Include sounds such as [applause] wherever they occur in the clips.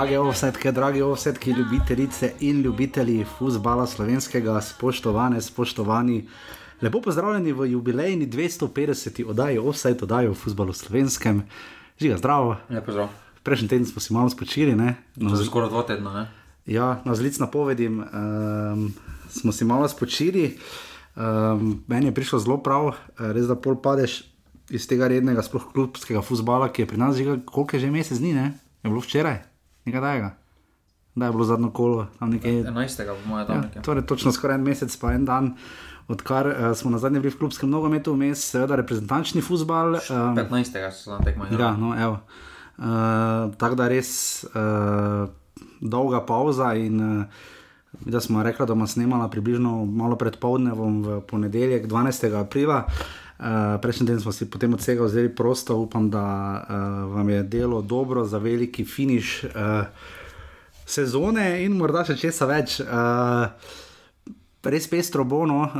Drage ovsetke, drage ovsetke, ljubitelice in ljubitelji futbola slovenskega, spoštovane, spoštovani. Lepo pozdravljeni v jubilejni 250. oddaji Offside, oddaji o futbalu slovenskem. Žiga, zdravo. Ja, pozdrav. Prejšnji teden smo si malo spočili, ne? No, Za skoraj dva tedna, ne? Ja, na zlic napovedim, um, smo si malo spočili. Um, meni je prišlo zelo prav, res da pol padeš iz tega rednega, sploh klubskega futbola, ki je pri nas že koliko je že mesec dni, ne? Je bilo včeraj, nekaj tajega. Da je bilo zadnjo kolo, tam nekaj. 11. po mojem, tam Ja, nekaj. torej, točno skoraj en mesec, pa en dan, odkar uh, smo na zadnje bili v klubskem nogometu, vmes seveda reprezentančni futbal. Um, 15. so tam tekmo. ja, no, evo. Uh, Tako da res uh, dolga pauza in uh, da smo rekli, da bomo snemala približno malo pred povdnevom v ponedeljek, 12. aprila. Uh, prejšnji teden smo si potem od vsega vzeli prosto, upam, da uh, vam je delo dobro za veliki finiš uh, sezone in morda še česa več. Uh, Res pestro bo, no. uh,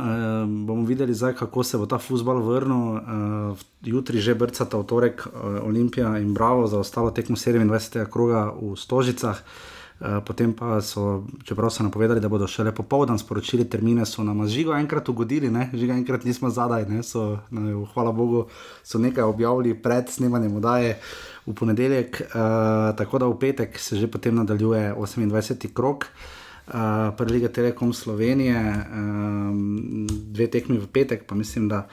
bomo videli, zdaj, kako se bo ta futbol vrnil. Uh, jutri že brcata v torek uh, Olimpija in Bravo za ostalo tekmo 27. kroga v Stožicah. Uh, potem pa so, čeprav so napovedali, da bodo šele popoldan sporočili termine, so nam žigo enkrat ugodili, ne? žiga enkrat nismo zadaj? So, ne, hvala Bogu, so nekaj objavili pred snemanjem oddaje v ponedeljek, uh, tako da v petek se že potem nadaljuje 28. krok. Uh, Prva Liga Telekom Slovenije, um, dve tekmi v petek, pa mislim, da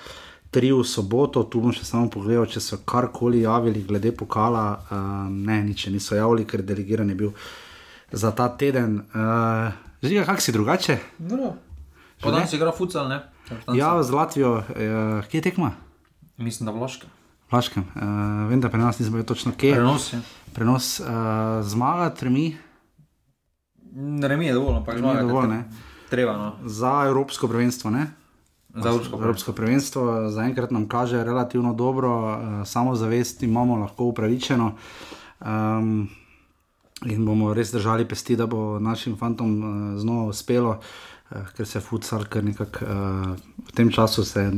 tri v soboto. Tu bom še samo pogledal, če so karkoli javili glede pokala. Um, ne, nič še niso javili, ker delegiran je bil za ta teden. Uh, Žiga, kak si drugače? No. Pa danes igra futsal, ne? Ja, z Latvijo, uh, kje je tekma? Mislim, da Vlaška. Vlaškem. Uh, vem, da pri nas nismo bili točno kje. Prenos je. Prenos uh, zmaga, tremi Remi je dovolj, ampak Remi je zmaga. dovolj, ne. Treba, no. za Evropsko prvenstvo. Ne? Za Evropsko Evropsko prvenstvo zaenkrat nam kaže relativno dobro, uh, samozavest imamo lahko upravičeno. Um, in bomo res držali pesti, da bo našim fantom uh, znova uspelo, uh, ker se futsal kar nekako uh, v tem času se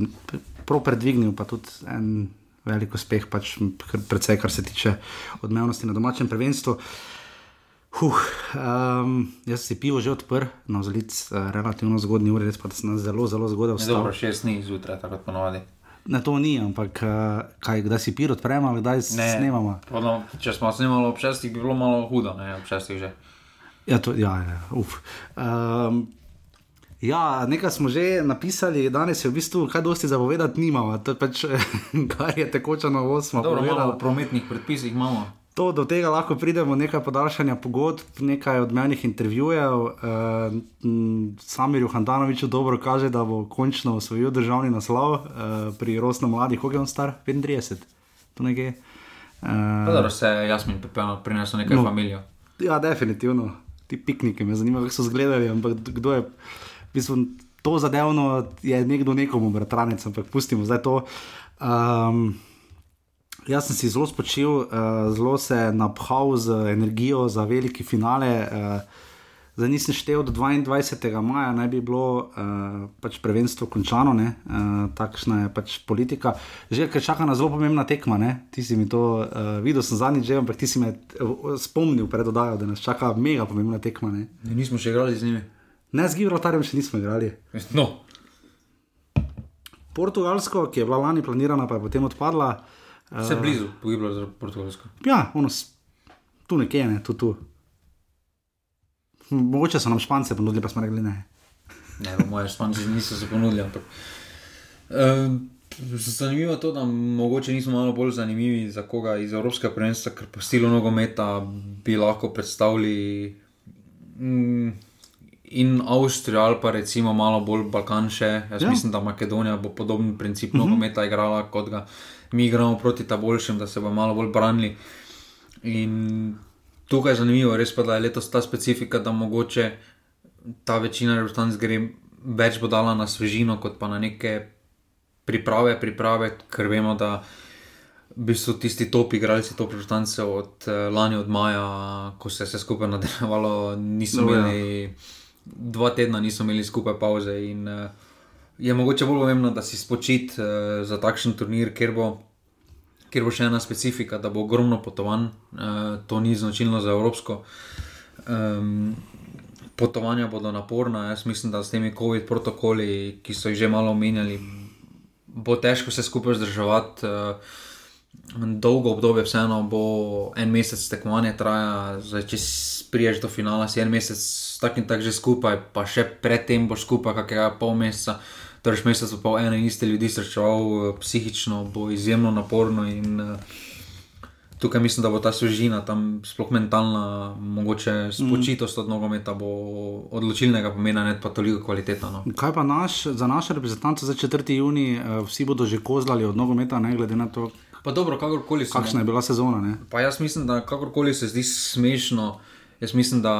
prav predvignil, pa tudi en velik uspeh, pač predvsej kar se tiče odmevnosti na domačem prvenstvu. Huh, um, jaz si pivo že odprl, na vzlic uh, relativno zgodni uri, res pa sem zelo, zelo zgodaj vstal. dobro, šest dni zjutraj, tako kot ponovadi. Ne, to ni, ampak uh, kaj, kdaj si pir odpremo, kdaj Ne. snemamo. Podno, če smo snemali ob šestih, bi bilo malo hudo, ne, ob šestih že. Ja, to, ja, ja uf. Um, ja, nekaj smo že napisali, danes je v bistvu kaj dosti zapovedati nimamo, to je pač, [laughs] kar je tekoča novost. smo Dobro, malo o prometnih predpisih imamo. To, do tega lahko pridemo, nekaj podaljšanja pogodb, nekaj odmevnih intervjujev. Uh, Samir Juhandanovič dobro kaže, da bo končno osvojil državni naslov uh, pri rosno mladih, koliko je on star? 35, tu nekje. Uh, Dobro, se Jasmin Pepel prinesel nekaj No. familijo. ja, definitivno. Ti pikniki me zanimajo, kako so izgledali, ampak kdo je. V bistvu, to zadevno je nekdo nekomu, bratranec, ampak pustimo zdaj to. Um, Jaz sem si zelo spočil, uh, zelo se napahal z energijo za veliki finale. Uh, zdaj nisem štel do 22. maja, naj bi bilo uh, pač prvenstvo končano, ne? uh, takšna je pač politika. Že ker čaka na zelo pomembna tekma, ne? ti si mi to uh, videl, sem zadnjič že, ampak ti si me spomnil pred oddajo, da nas čaka mega pomembna tekma. Ne, Nismo še igrali z njimi. ne z Gibraltarjem še nismo igrali. No, Portugalsko, ki je bila lani planirana, pa je potem odpadla. Uh, vse blizu, pogibalo za Portugalsko. Ja, ono, s- tu nekje, ne, tu, tu. Hm, Mogoče so nam špance ponudili, pa smo rekli ne. Ne, moje španci niso se ponudili. Ampak. Uh, zanimivo je to, da mogoče nismo malo bolj zanimivi za koga iz Evropskega prvenstva, ker po stilu nogometa bi lahko predstavili mm, in Avstrijo ali pa recimo malo bolj Balkan še. Jaz Ja. ja. mislim, da Makedonija bo podoben princip uh -huh. nogometa igrala, kot ga mi igramo proti ta boljšim, da se bo malo bolj branili. In tukaj je zanimivo, res pa da je letos ta specifika, da mogoče ta večina reprezentanc gre več bo dala na svežino, kot pa na neke priprave, priprave, ker vemo, da v bistvu tisti top igralci, top reprezentance od eh, lani, od maja, ko se je vse skupaj nadaljevalo, niso No, ja. imeli, dva tedna niso imeli skupaj pauze. In eh, je mogoče bolj pomembno, da si spočit eh, za takšen turnir, ker bo kjer bo še ena specifika, da bo ogromno potovanj, uh, to ni značilno za Evropsko. Um, potovanja bodo naporna, jaz mislim, da s temi COVID protokoli, ki so jih že malo omenjali, bo težko se skupaj zdržati. Uh, Dolgo obdobje, vseeno bo en mesec tekmovanja traja, zdaj če priješ do finala, si en mesec tak in tak že skupaj, pa še predtem boš skupaj, kakega pol meseca. Torej, mesec pa ene in iste ljudi srečeval, psihično bo izjemno naporno in uh, tukaj mislim, da bo ta sužina, tam sploh mentalna, mogoče spočitost od nogometa bo odločilnega pomena, ne pa toliko kvaliteta. No. Kaj pa naš, za naše reprezentance za 4. juni, uh, vsi bodo že kozlali od nogometa, ne glede na to. Pa dobro, kakorkoli se. Kakšna je bila sezona? Ne? Pa jaz mislim, da kakorkoli se zdi smešno, jaz mislim, da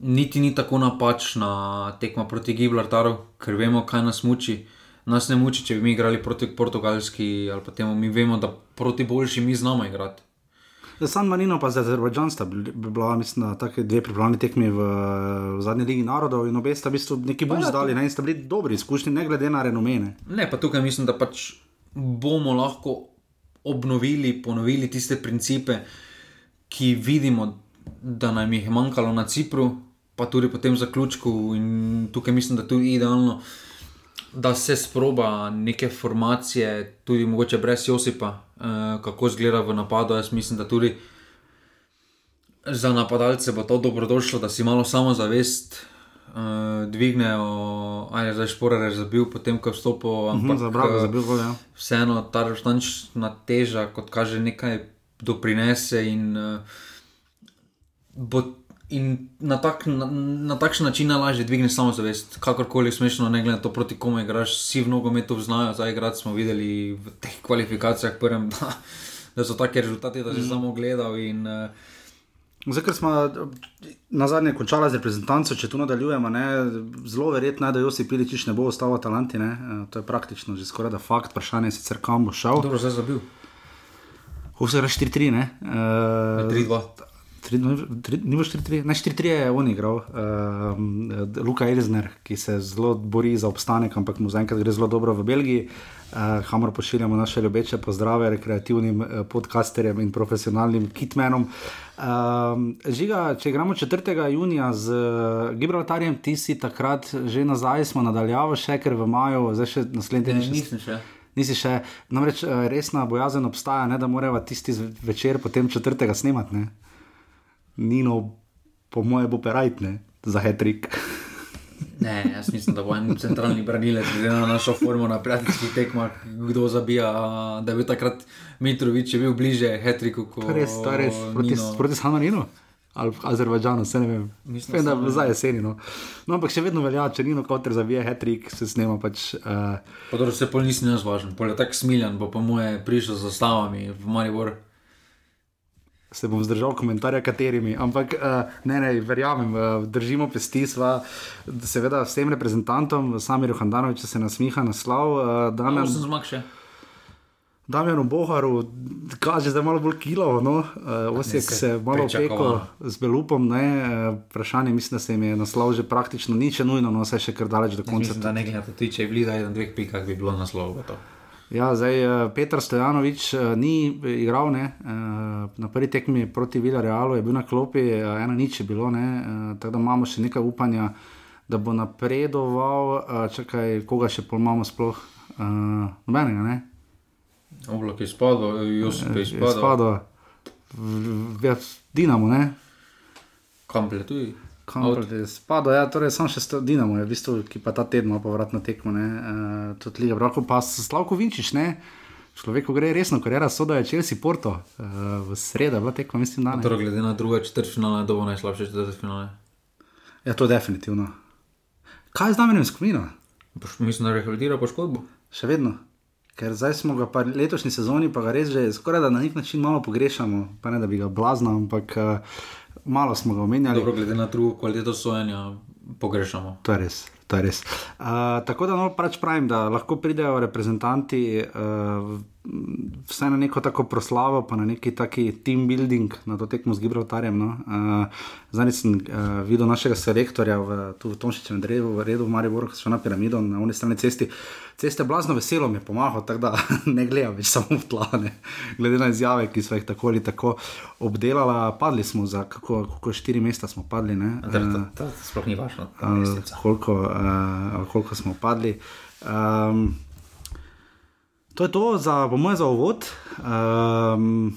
niti ni tako napačna tekma proti Gibraltaru, ker vemo, kaj nas muči. Nas ne muči, če bi mi igrali proti Portugalski ali pa temu, mi vemo, da proti boljši mi znamo igrati. Za San Marino, pa za Azerbajdžan sta bila, mislim, tako dve pripravljeni tekmi v, v zadnji Ligi narodov in obe sta v bistvu neki bolj ja, zdali, ne in sta bili dobri izkušnji, ne glede na renomene. Ne, pa tukaj mislim, da pač bomo lahko obnovili, ponovili tiste principe, ki vidimo, da nam jih je manjkalo na Cipru, pa tudi po tem zaključku. In tukaj mislim, da je tudi idealno, da se sproba neke formacije, tudi mogoče brez Josipa, uh, kako izgleda v napadu. Jaz mislim, da tudi za napadalce bo to dobrodošlo, da si malo samozavest. Uh, dvignejo, ali je zdaj šporare zabil, potem ko je vstopil. Mhm, ampak, uh -huh, zabil, ja. Vseeno ta reštanična teža, kot kaže, nekaj doprinese in uh, bo in na, tak, na, na takšen način lažje dvigneš samozavest, kakorkoli smešno, ne glede na to, proti komu igraš, vsi v nogometu znajo, zdaj igrati smo videli v teh kvalifikacijah, prvem, da, da so taki rezultati, da si mm. samo gledal. In, uh, Zdaj, ker smo na zadnje končali z reprezentanco, če tu nadaljujemo, ne, zelo verjetno je, da Josi Piličič ne bo ostal v Atalanti. Ne, eh, to je praktično že skoraj da fakt, vprašanje je sicer kam bo šel. Dobro, zdaj zabil. Vse je 4-3, ne? Uh, 3-2. Ni bilo 4-3, ne 4-3 je on igral, uh, Luka Elizner, ki se zelo bori za obstanek, ampak mu zaenkrat gre zelo dobro v Belgiji. Uh, Hamor pošiljamo naše ljubeče pozdrave rekreativnim uh, podcasterjem in profesionalnim kitmenom. Uh, žiga, če gremo 4. junija z uh, Gibraltarjem, ti si takrat že nazaj, smo nadaljavali še, ker v maju, zdaj še naslednji teden. Nisem še. Nisi še, namreč resna bojazen obstaja, ne, da morajo tisti večer potem četrtega snemati. Nino, po moje, bo perajtne za hetrik. Ne, jaz mislim, da bo en centralni branilec, glede na našo formo na prijateljskih tekmah, kdo zabija. Da je bil takrat Mitrovič, bil bliže Hetriku. Res, to je res, proti, proti Samarinu ali Azerbajdžanu, se ne vem. Mislim, da je za jeseni. No. no, ampak še vedno velja, če Nino kot zabija Hetrik, se snema pač. Uh... Pa dobro, se pol nisi nas važen, pol je tako smiljen, bo po moje prišel z zastavami v Maribor se bom zdržal komentarja, katerimi. Ampak uh, ne, ne, verjamem, uh, držimo pesti, sva, seveda, s tem reprezentantom, Samirju Handanoviču se nasmiha naslov. Uh, Damjan, no, sem zmag še. Damjanu Boharu, kaže, da je malo bolj kilo, no? uh, osek se je malo opeko z belupom. Ne? Vprašanje, mislim, da se jim je naslov že praktično nič, nujno, no vse še kar daleč do konca. Mislim, da ne glede na to, če je blizu, da je na dveh pikah bi bilo naslov. Gotovo. Ja, zdaj uh, Petr Stojanovič uh, ni igral, ne, uh, na prvi tekmi proti Villarealu je bil na klopi, uh, ena nič je bilo, uh, tako da imamo še nekaj upanja, da bo napredoval, uh, čakaj, koga še pol imamo sploh, uh, nobenega, ne. Oblak je spadal, Josip je spadal. Spadal, Dinamo, ne. Kompletuj. Spada, ja, torej samo še Dinamo, je, v bistvu, ki pa ta teden pa vratno tekmo. Uh, tudi Liga Brako, pa Slavko Vinčič, ne. Človek, ko gre resno, ker je razsoda, je Chelsea Porto, uh, v sredo, v tekmo, mislim, da. Torej, glede na druge četrtfinale, je to najslabše četrtfinale. Ja, to je definitivno. Kaj je z nami skupino? Mislim, da rehabilitira poškodbo. Še vedno. Ker zdaj smo ga pa letošnji sezoni, pa ga res že skoraj da na nek način malo pogrešamo, pa ne da bi ga blazno, ampak. Uh, malo smo ga omenjali. Dobro, glede na drugo kvaliteto sojenja, pogrešamo. To je res. To je res. Uh, tako da no, pač pravim, da lahko pridejo reprezentanti. Uh, vse na neko tako proslavo, pa na neki taki team building na to tekmo z Gibraltarjem. No. Uh, Zdaj sem uh, videl našega selektorja v, v Tomšičem redu, v redu v Mariboru, ki so na piramido na oni strani cesti. Ceste blazno veselo mi je pomagalo, tako da [laughs] ne gledam več samo v tlane. Glede na izjave, ki so jih tako ali tako obdelala, padli smo za kako, kako štiri mesta smo padli. Uh, sploh ni važno. Uh, koliko, uh, koliko smo padli. Um, To je to, za, po mojem, za uvod. Um,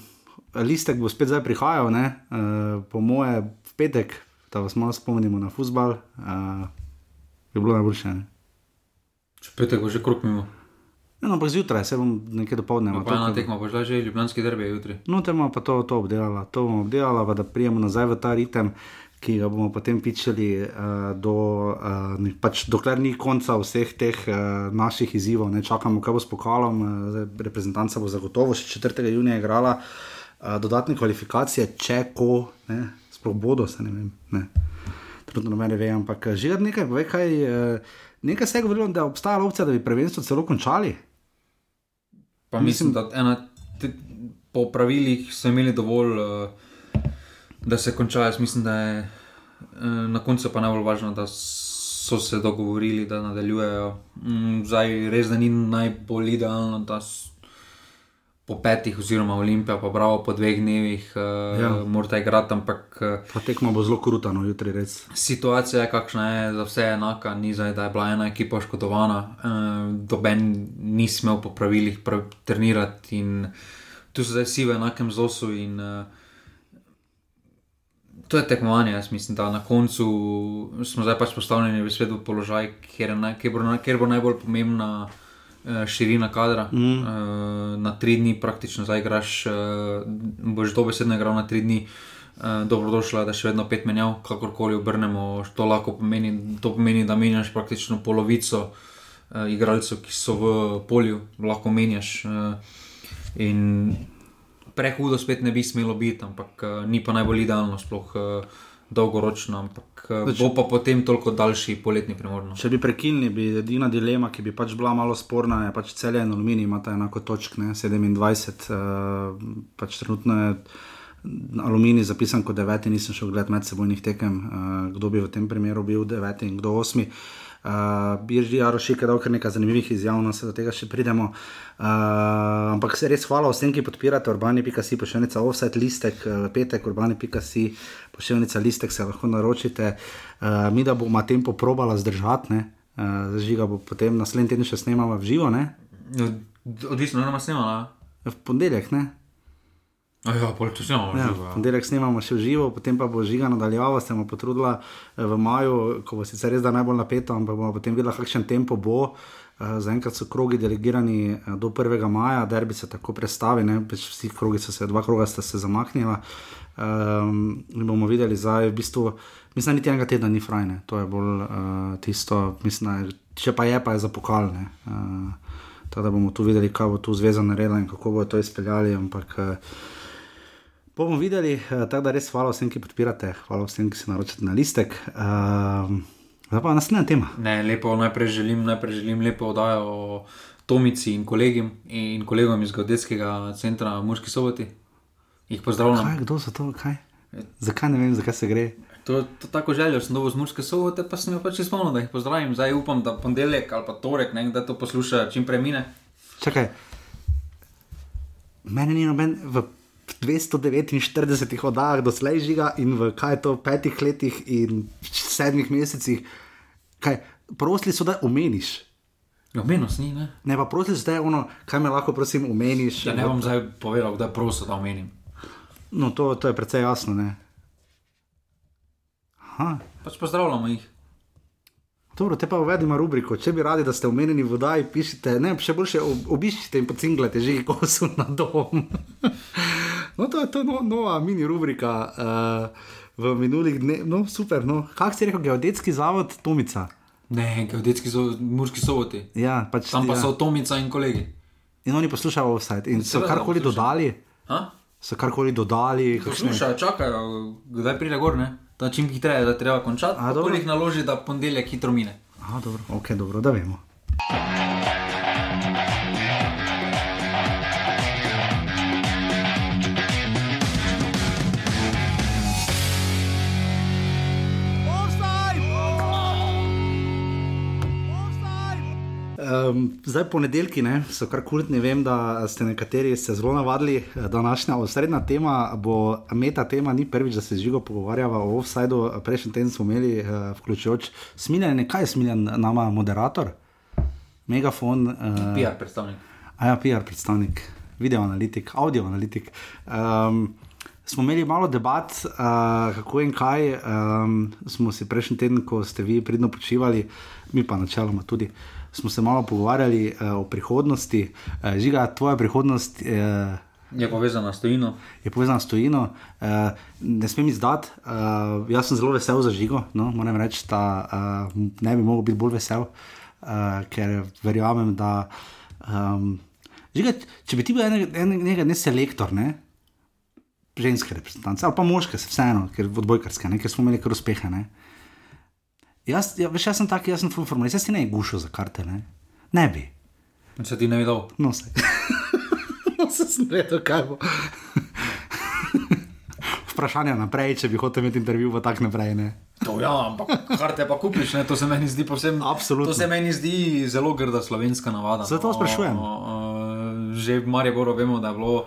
listek bo spet zdaj prihajal, uh, po mojem, v petek, da vas malo spomnimo na futbal. Uh, je bilo najboljše. Petek bo že krok mimo. No, ampak zjutraj se bom nekaj dopoledne. No, pa ena tekma, bo že ljubljanski derbi jutri. No, te bomo pa to, to obdelala, to bomo obdelala, da prijemo nazaj v ta ritem ki ga bomo potem pičali, uh, do, uh, pač, dokler ni konca vseh teh uh, naših izzivov. Ne čakamo, kaj bo s pokalom. Uh, reprezentanca bo zagotovo še 4. junija igrala uh, dodatne kvalifikacije, če ko, ne, sploh bodo, se ne vem. Ne. Trudno me ne ve, ampak že nekaj, ve, kaj, uh, nekaj se je govorilo, da obstaja opcija, da bi prvenstvo celo končali. Pa mislim, mislim da ena, te, po pravilih so imeli dovolj. Uh, da se konča. Jaz mislim, da je eh, na koncu pa najbolj važno, da so se dogovorili, da nadaljujejo. Mm, zdaj res da ni najbolj idealno, da po petih, oziroma Olimpija, pa bravo po dveh dnevih, uh, ja. morate igrati. Ampak eh, pa tekmo bo zelo krutano, jutri res. Situacija je kakšna je, za vse je enaka, ni zdaj, da je bila ena ekipa oškodovana, uh, doben ni smel po pravilih trenirati in tu so zdaj vsi v enakem zosu. In, uh, To je tekmovanje, jaz mislim, da na koncu smo zdaj pač postavljeni v svetu položaj, kjer, ne, kjer, bo, kjer bo najbolj pomembna uh, širina kadra. Mm. Uh, na tri dni praktično zdaj igraš, uh, boš dobesedno igral na tri dni. Uh, dobrodošla je, da še vedno pet menjav, kakorkoli obrnemo. To lahko pomeni, to pomeni da menjaš praktično polovico uh, igralcev, ki so v polju, lahko menjaš. Uh, in prehudo spet ne bi smelo biti, ampak uh, ni pa najbolj idealno, sploh uh, dolgoročno. Ampak uh, bo pa potem toliko daljši poletni premorno. Če bi prekinili, bi edina dilema, ki bi pač bila malo sporna, je pač celje in aluminij, imata enako točk, ne? 27, uh, pač trenutno je. Aluminij zapisan kot deveti, nisem šel gledati med sebojnih tekem, uh, kdo bi v tem primeru bil deveti in kdo osmi. Uh, Uh, Birži Jarošik je dal kar nekaj zanimivih izjav, no se do tega še pridemo. Uh, ampak se res hvala vsem, ki podpirate urbani.si, pošiljnica offset listek, petek urbani.si, pošiljnica listek se lahko naročite. Uh, mi da bomo tempo probala zdržati, ne? Uh, žiga bo potem naslednji teden še snemala v živo, ne? Odvisno, da nam snemala. V ponedeljek, ne? Ja, bilo. Ponedeljek snemamo še živo, potem pa bo žiga nadaljevala, se bomo potrudila eh, v maju, ko bo sicer res da najbolj napeto, ampak bomo potem videla, kakšen tempo bo. Eh, zaenkrat so krogi delegirani eh, do 1. maja, da bi se tako predstavili, pač vsi krogi so se, dva kroga sta se zamaknila. Um, bomo videli, zdaj v bistvu, mislim, niti enega tedna ni frajne, to je bolj uh, tisto, mislim, če pa je, pa je za pokalne. Uh, tako da bomo tu videli, kaj bo tu zveza naredila in kako bo to izpeljali. Ampak, uh, Bomo videli, eh, tako da res hvala vsem, ki podpirate, hvala vsem, ki se naročate na listek. Uh, zdaj pa naslednja tema. Ne, lepo, najprej želim, najprej želim lepo oddajo o Tomici in, kolegim, in kolegom iz Godetskega centra Murski soboti. Jih pozdravljam. Kaj, kdo so to? Kaj? Zakaj ne vem, zakaj se gre? To, to tako željo, sem dobil z Murske sobote, pa sem jih pač izpolnil, da jih pozdravim. Zdaj upam, da ponedeljek ali pa torek, ne, da to posluša čim prej mine. Čakaj, meni ni noben. V... 249 oddajah doslej žiga in v kaj to petih letih in sedmih mesecih, kaj prosili so, da omeniš. Omenos ni, ne? Ne, pa prosili so, da je ono, kaj me lahko, prosim, omeniš. Ja, ne bom zdaj povedal, da prosim, da omenim. No, to, to je precej jasno, ne. Aha. Pač pozdravljamo jih. Dobro, te pa uvedimo rubriko. Če bi radi, da ste omenjeni v vodaji, pišite, ne, še boljše obiščite in pocinglete že, ko so na dom. No, to je to no, nova mini rubrika uh, v minulih dneh. No, super. No. Kaj si rekel, geodetski zavod Tomica? Ne, geodetski zavod, Murski soboti. Ja, pač, Tam pa ja. so Tomica in kolegi. In oni poslušajo offside. In so karkoli dodali. Ha? So karkoli dodali. Poslušajo, čakajo, kdaj pride gor, ne? da čim hitreje, da treba končati. Tako jih naloži, da ponedeljek hitro mine. Aha, dobro, ok, dobro, da vemo. Um, zdaj ponedeljki ne, so kar kultni, vem, da ste nekateri se zelo navadili. Današnja osrednja tema bo meta tema, ni prvič, da se žigo pogovarjava o offsajdu. Prejšnji teden smo imeli, uh, vključujoč smiljen, kaj je smiljen nama moderator, megafon. Uh, PR predstavnik. A ja, PR predstavnik, video analitik, audio analitik. Um, smo imeli malo debat, uh, kako in kaj. Um, smo si prejšnji teden, ko ste vi pridno počivali, mi pa načeloma tudi. Smo se malo pogovarjali uh, o prihodnosti, uh, žiga, tvoja prihodnost. Uh, Je povezana s tojino. Je povezana s tojino. Uh, ne smem izdati, uh, jaz sem zelo vesel za žigo. No, moram reči, da uh, ne bi mogel biti bolj vesel, uh, ker verjamem, da. Um, žiga, če bi ti bil nekaj ne, ne, ne selektor, ne, ženske reprezentance ali pa moške, vseeno, ker odbojkarske, ker smo imeli kar uspehe. Ne. Jaz, ja, veš, jaz sem tak, jaz sem full formalist, jaz si ne bi gušil za karte, ne, ne bi. Se ti ne bi dal? No, se. [laughs] no, se sem rekel, kaj bo. [laughs] Vprašanje naprej, če bi hotel imeti intervju, pa tako naprej. Ne. To, ja, ampak karte pa kupiš, ne? to se meni zdi povsem. Absolutno. To se meni zdi zelo grda slovenska navada. Zato sprašujem. O, o, že v Mariboru vemo, da je bilo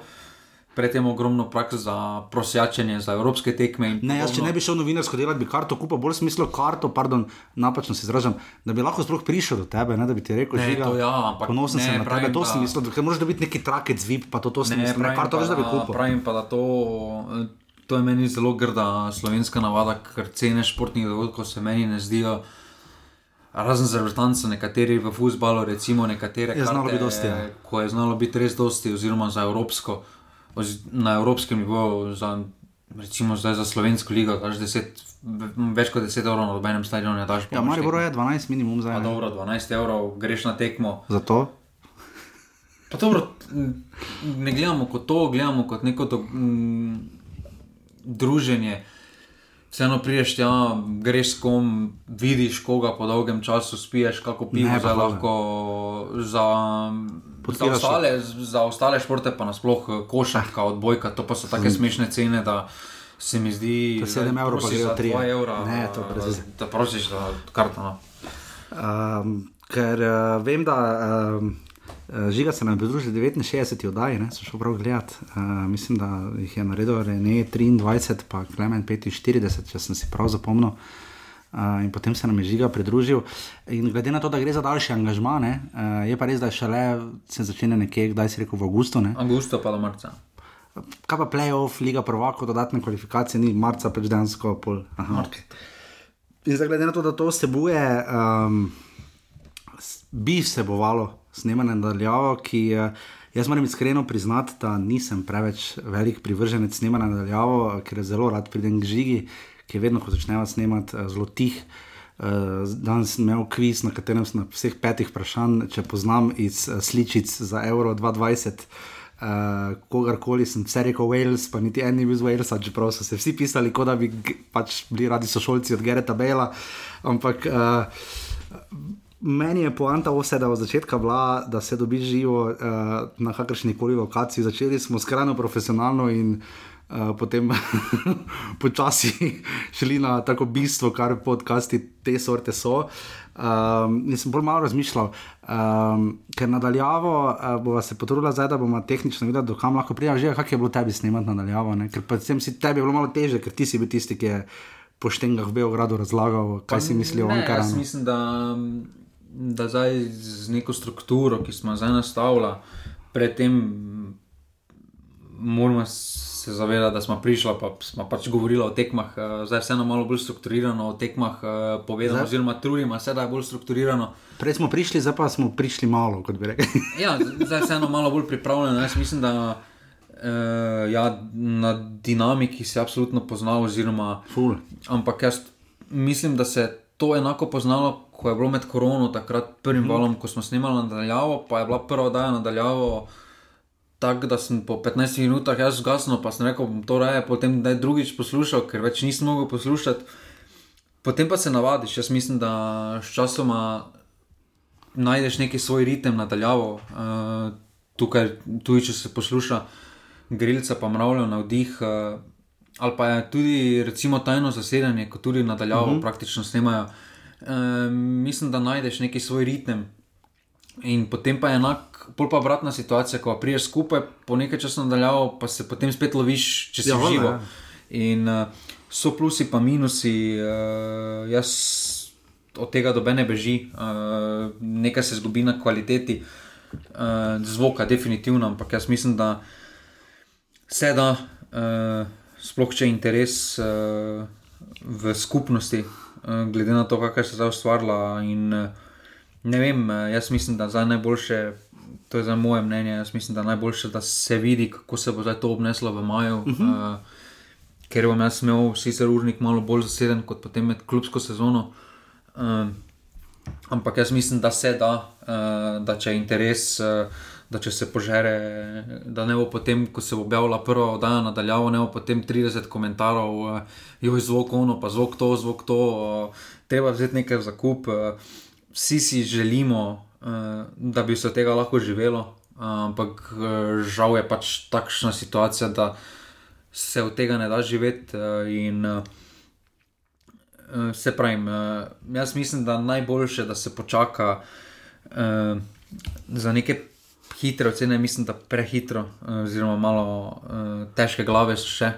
predtem ogromno praks za prosjačenje, za evropske tekme. Ne, jaz, če ne bi šel novinarsko delati, bi karto kupil, bolj smislo karto, pardon, napačno se izražam, da bi lahko sploh prišel do tebe, ne, da bi ti rekel, že to ja, ampak ponosen ne, sem na pravim, tebe, to da- sem mislil, ker moraš dobiti neki trakec zvip, pa to, to sem Ne, mislil, ne, karto pa, veš, da bi kupil. Pravim pa, da to, to je meni zelo grda slovenska navada, ker cene športnih dogodkov se meni ne zdijo. Razen za vrtance, nekateri v futbalu, recimo nekatere, Je znalo karte, biti dosti, ja. ko je znalo biti res dosti, oziroma za evropsko, oz, na evropskem nivoju, za, recimo zdaj za slovensko ligo, daš 10, več kot 10 evrov na nobenem stadionu, daš Ja, Maribor tekmo. je 12 minimum za eno. dobro, 12 evrov, greš na tekmo. Zato? Pa dobro, ne gledamo kot to, gledamo kot neko do, m, druženje. Vseeno priješ tja, greš s kom, vidiš koga po dolgem času, spiješ, kako pivo Ne, hvala. lahko za, za, ostale, za ostale športe, pa nasploh eh, košarka, odbojka, to pa so tako smešne cene, da se mi zdi, To sedem zdaj evrov pa grejo trije. dva evra, Ne, to brez veze. da prosiš za karto. No. Um, ker uh, vem, da um, žiga se nam je pridružil 69 oddaji, ne, so šel prav gledat. Uh, mislim, da jih je naredil Rene 23, pa Klemen 45, če sem si prav zapomnil. Uh, in potem se nam je žiga pridružil. In glede na to, da gre za daljši angažma, ne, uh, je pa res, da šele se začne nekje, kdaj si rekel, v avgustu. Ne. Augusto pa do marca. Kaj pa playoff, liga prvako, dodatne kvalifikacije, ni marca, pač dejansko pol. Aha, okay. In zdaj, glede na to, da to vsebuje, um, bi vsebovalo snemanje nadaljavo, ki je. Jaz moram iskreno priznati, da nisem preveč velik privrženec snemanja nadaljavo, ker zelo rad pridem k žigi, ki je vedno, ko začneva snemati, eh, zelo tih. Uh, danes sem imel kviz, na katerem sem na vseh petih vprašanj, če poznam iz uh, sličic za Euro 2020. Uh, kogarkoli sem vse rekel, Wales, pa niti en ni bil iz Walesa, čeprav so se vsi pisali, kot da bi pač bili radi sošolci od Gereta Bela. Ampak uh, meni je poanta vse, da od začetka bila, da se dobi živo uh, na kakršni koli lokaciji. Začeli smo skrajno profesionalno in potem [laughs] počasi šli na tako bistvo, kar podcasti te sorte so. Um, in sem bolj malo razmišljal, um, ker nadaljavo uh, bova se potrudila zdaj, da bomo tehnično videli, do kam lahko pridemo. Že kako je bilo tebi snemati nadaljavo, ne? ker predvsem si tebi je bilo malo teže, ker ti si bil tisti, ki je po štengah v Beogradu razlagal, kaj si misli o Ne, Jaz Ankaranu. mislim, da, da zdaj z neko strukturo, ki smo zdaj nastavili, predtem moramo se zavedati, da smo prišli, pa smo pač govorili o tekmah, eh, zdaj vseeno malo bolj strukturirano o tekmah eh, povedano, Zdaj- oziroma trudimo se, da je bolj strukturirano. Prej smo prišli, zdaj pa smo prišli malo, kot bi rekli. [laughs] Ja, zdaj vseeno malo bolj pripravljeno. Jaz mislim, da uh, ja, na dinamiki se absolutno pozna, oziroma Ful. Ampak jaz mislim, da se je to enako poznalo, ko je bilo med korono, takrat prvim Mhm. valom, ko smo snemali nadaljavo, pa je bila prva oddaja nadaljavo. Tako da sem po 15 minutah jaz zgasnil, pa sem rekel, bom to raje potem daj drugič poslušal, ker več nisem mogel poslušati. Potem pa se navadiš. Jaz mislim, da s časoma najdeš neki svoj ritem nadaljavo. Uh, tukaj, tudi če se posluša grilca, pa mravlja na vdih. Uh, ali pa je tudi recimo tajno zasedanje, ko tudi nadaljavo uh -huh. praktično snemajo. Uh, mislim, da najdeš neki svoj ritem. In potem pa je enak, pol pa obratna situacija, ko priješ skupaj, po nekaj časa nadaljavo, pa se potem spet loviš, če si Ja, živo. ja. In uh, so plusi, pa minusi, uh, jaz od tega dobene beži, uh, nekaj se zgubi na kvaliteti uh, zvoka, definitivno, ampak jaz mislim, da se da, uh, sploh če je interes uh, v skupnosti, uh, glede na to, kaj se je zdaj ustvarila. In, uh, ne vem, uh, jaz mislim, da za najboljše. To je za moje mnenje. Jaz mislim, da najboljše, da se vidi, kako se bo zdaj to obneslo v maju. Uh -huh. uh, ker bom jaz imel sicer urnik malo bolj zaseden kot potem med klubsko sezono. Uh, ampak jaz mislim, da se da, uh, da če je interes, uh, da če se požere, da ne bo potem, ko se bo objavila prva oddaja nadaljavo, ne bo potem 30 komentarjev, uh, joj zvok ono, pa zvok to, zvok to, uh, treba vzeti nekaj za kup. Uh, vsi si želimo, uh, da bi se od tega lahko živelo, uh, ampak uh, žal je pač takšna situacija, da se od tega ne da živeti. Uh, in, uh, se pravi, uh, jaz mislim, da je najboljše, da se počaka uh, za neke hitre ocene, mislim, da prehitro, uh, oziroma malo uh, težke glave še.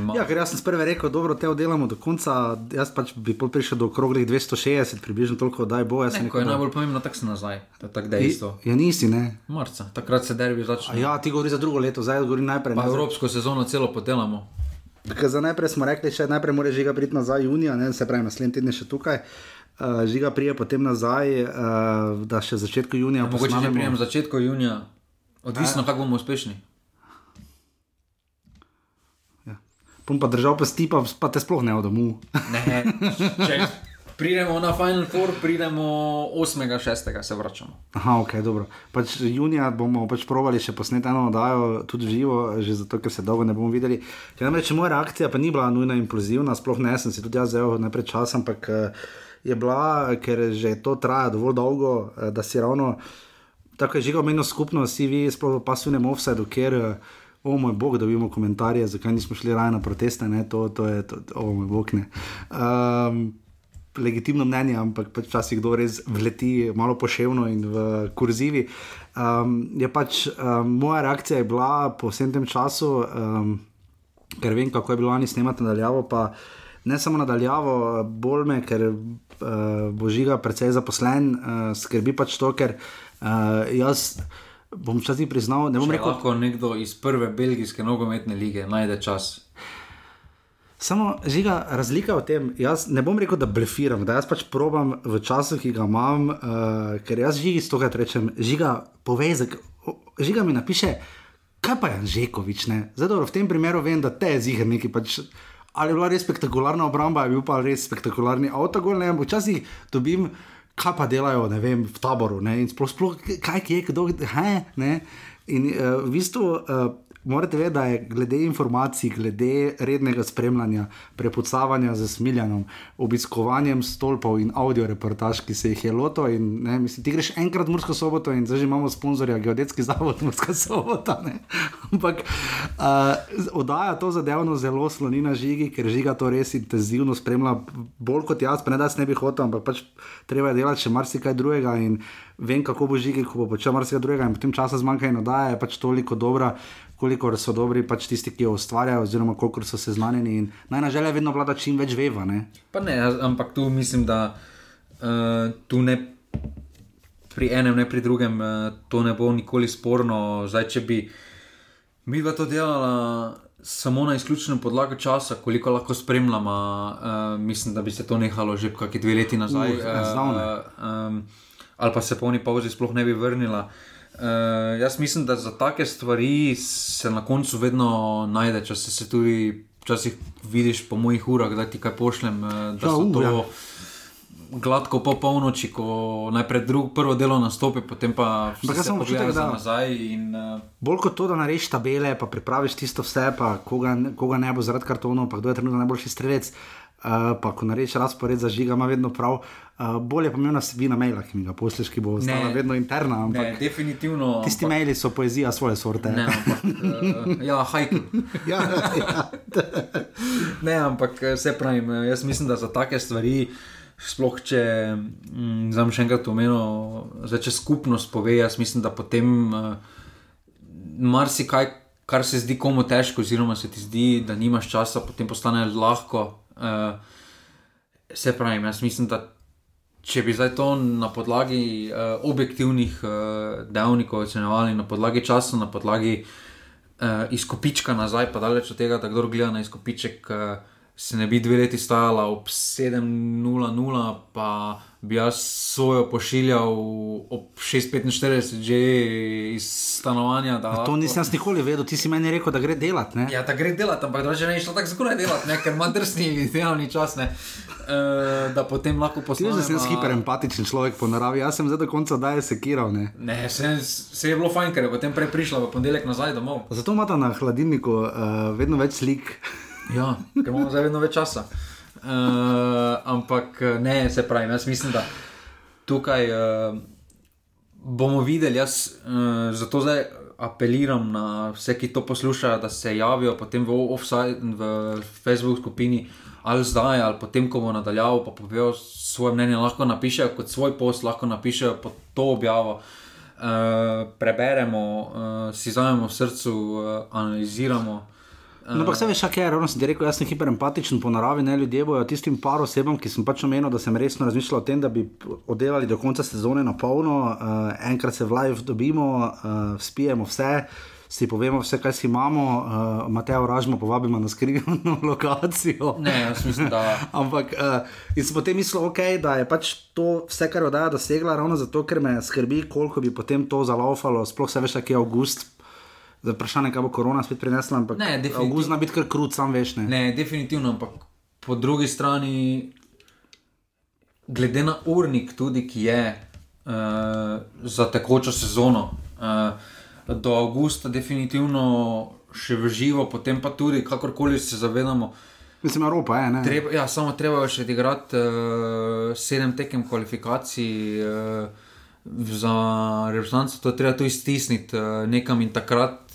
Ma- Ja, ker jaz sem prvi rekel, dobro, te oddelamo do konca, jaz pač bi prišel do okroglih 260, približno toliko, da je bo. Jaz sem Ne, ko je da- najbolj pomembno, tako se nazaj, to je tako dejstvo. Ja, nisi, ne. Marca, takrat se derbi začne. ja, ti govori za drugo leto, zdaj govori najprej. Pa evropsko sezono celo podelamo. Ker za najprej smo rekli, še najprej mora žiga priti nazaj junija, ne, se pravi naslednji teden je še tukaj. Uh, žiga prije potem nazaj, uh, da še začetku junija Ja, mogoče že prijem začetku junija, odvisno, kako bomo uspešni. Pum pa držal pesti, pa, pa te sploh ne odomu. Ne, če pridemo na Final Four, pridemo 8.6. se vračamo. Aha, ok, dobro. Pač junija bomo pač provali še posnet eno oddajo, tudi živo, že zato, ker se dolgo ne bomo videli. Ker namreč moja reakcija pa ni bila nujno impulzivna, sploh ne, sem si tudi jaz vzel najprej čas, ampak eh, je bila, ker že to traja dovolj dolgo, eh, da si ravno tako je žiga omenil skupno, vsi vi, sploh v pasivnem offsetu, ker. eh, O moj bog, da vidimo komentarje, zakaj nismo šli raje na proteste, ne? to, to je, to, o moj bog, ne. Um, legitimno mnenje, ampak pač včasih kdo res vleti malo poševno in v kurzivi. Um, je pač um, moja reakcija je bila po vsem tem času, um, ker vem, kako je bilo lani snemati nadaljavo, pa ne samo nadaljavo, bolj me, ker uh, bo žiga precej zaposlen, uh, skrbi pač to, ker uh, jaz bom včasih priznal, ne bom Če rekel. lahko nekdo iz prve belgijske nogometne lige najde čas. Samo žiga, razlika v tem, jaz ne bom rekel, da blefiram, da jaz pač probam v času, ki ga imam, uh, ker jaz žigi stokrat rečem, žiga, povej, zak, o- žiga mi napiše, kaj pa je Anžekovič, ne? Zdaj, dobro, v tem primeru vem, da te je ziger neki pač. Ali je bila res spektakularna obramba, je bil pa res spektakularni avtogol, ne vem, včasih dobim, kaj pa delajo, ne vem, v taboru, ne, in sploh, sploh kaj je, kdo, he, ne. In uh, v bistvu. Uh, Morate vedeti, da je glede informacij, glede rednega spremljanja, prepucavanja z smiljanom, obiskovanjem stolpov in audio reportaž, ki se jih je loto. In, ne, mislim, ti greš enkrat v Mursko soboto in zdaj že imamo sponzorja, Geodetski zavod [laughs] Murska sobota. Ne. Ampak uh, oddaja to zadevno zelo sloni na žigi, ker žiga to res intenzivno spremlja, bolj kot jaz, pa ne da se ne bi hotel, ampak pač treba je delati še marsikaj drugega. In vem, kako bo žigi, ko bo počel marsikaj drugega in potem časa zmanjka in oddaja je pač toliko dobra koliko so dobri pač tisti, ki jo ustvarjajo, oziroma koliko so seznanjeni. In najna želja je vedno vlada čim več veva. Ne? Pa ne, ampak tu mislim, da uh, tu ne pri enem, ne pri drugem, uh, to ne bo nikoli sporno. Zdaj, če bi mi dva to delala samo na izključnem podlagi časa, koliko lahko spremljamo, uh, mislim, da bi se to nehalo že kakšne dve leti nazaj. Uh, zdavnaj. um, ali pa se po oni pauzi sploh ne bi vrnila. Uh, jaz mislim, da za take stvari se na koncu vedno najde, če se, se tudi včasih vidiš po mojih urah, da ti kaj pošljem. eh, Da Ja, so u, to ja. gladko po polnoči, ko najprej drug, prvo delo nastopi, potem pa vse občutek, za da- nazaj. In, uh, Bolj kot to, da narediš tabele, pa pripraviš tisto vse, pa koga, koga ne bo zaradi kartonov, pa kdo je trenutno najboljši strelec. Uh, pa ko narediš razpored za žiga, ima vedno prav. Uh, bolje je pomembna vsebina maila, ki mi ga pošleš, ki bo ostala Ne. vedno interna. Ampak ne, definitivno. tisti ampak- maili so poezija svoje sorte. Ne, ampak, uh, ja, hajku. [laughs] ja, ja. Ne, ampak eh, se pravim, eh, jaz mislim, da za take stvari sploh če mm, znam še enkrat omenil, zdaj če skupnost pove, jaz mislim, da potem uh, marsikaj, kar se zdi komu težko, oziroma se ti zdi, da nimaš časa, potem postane lahko. Uh, se pravi, jaz mislim, da če bi zdaj to na podlagi uh, objektivnih uh, dejavnikov ocenjevali, na podlagi časa, na podlagi uh, izkupička nazaj, pa daleč od tega, da kdo gleda na izkupiček. Uh, se ne bi dve leti stajala ob 7:00, pa bi jaz svojo pošiljal ob 6:45, že iz stanovanja. To nisem nikoli vedel, ti si meni rekel, da gre delati. Ne? Ja, da gre delati, ampak da že ne išlo tako zgoraj delati, ne? ker ima drsni delovni čas. Ne? Uh, da potem lahko poslušam. Jaz sem a... hiperempatičen človek po naravi, jaz sem zdaj do konca daje sekiral. Ne, ne se, se je bilo fajn, ker je potem prej prišla v ponedeljek nazaj domov. Zato imata na hladilniku uh, vedno več slik. Ja, ker imamo zdaj vedno več časa. Uh, ampak ne, se pravi, jaz mislim, da tukaj uh, bomo videli. Jaz uh, zato zdaj apeliram na vse, ki to poslušajo, da se javijo potem v, offside, v Facebook skupini ali zdaj, ali potem, ko bo nadaljavo, pa povejo svoje mnenje. Lahko napišejo kot svoj post, lahko napišejo pod to objavo. Uh, preberemo, uh, si zajemo v srcu, uh, analiziramo. No, ampak vse veš, kaj je, ravno sem ti rekel, jaz sem hiperempatičen po naravi, ne ljudje bojo tistim par osebam, ki sem pač omenil, da sem resno razmišljal o tem, da bi oddelali do konca sezone na polno, uh, enkrat se v live dobimo, uh, spijemo vse. Si povemo vse, kaj si imamo, uh, Mateo Ražmo povabimo na skrivno [laughs] lokacijo. Ne, jaz mislim, da. [laughs] Ampak uh, in sem potem mislil, okay, da je pač to vse, kar je oddaja dosegla, ravno zato, ker me skrbi, koliko bi potem to zalaufalo, sploh se veš, kje je avgust, Zdaj, vprašanje, kaj bo korona spet prinesla, ampak avgust zna biti kar krut, sam veš. Ne? ne, definitivno, ampak po drugi strani, glede na urnik, tudi ki je uh, za tekočo sezono, uh, do avgusta, definitivno še v živo, potem pa tudi, kakorkoli se zavedamo. Mislim, Evropa je. Treba, ja, samo treba je še odigrati uh, sedem tekem kvalifikacij. Uh, Za reprezentanco to treba tu iztisniti uh, nekam in takrat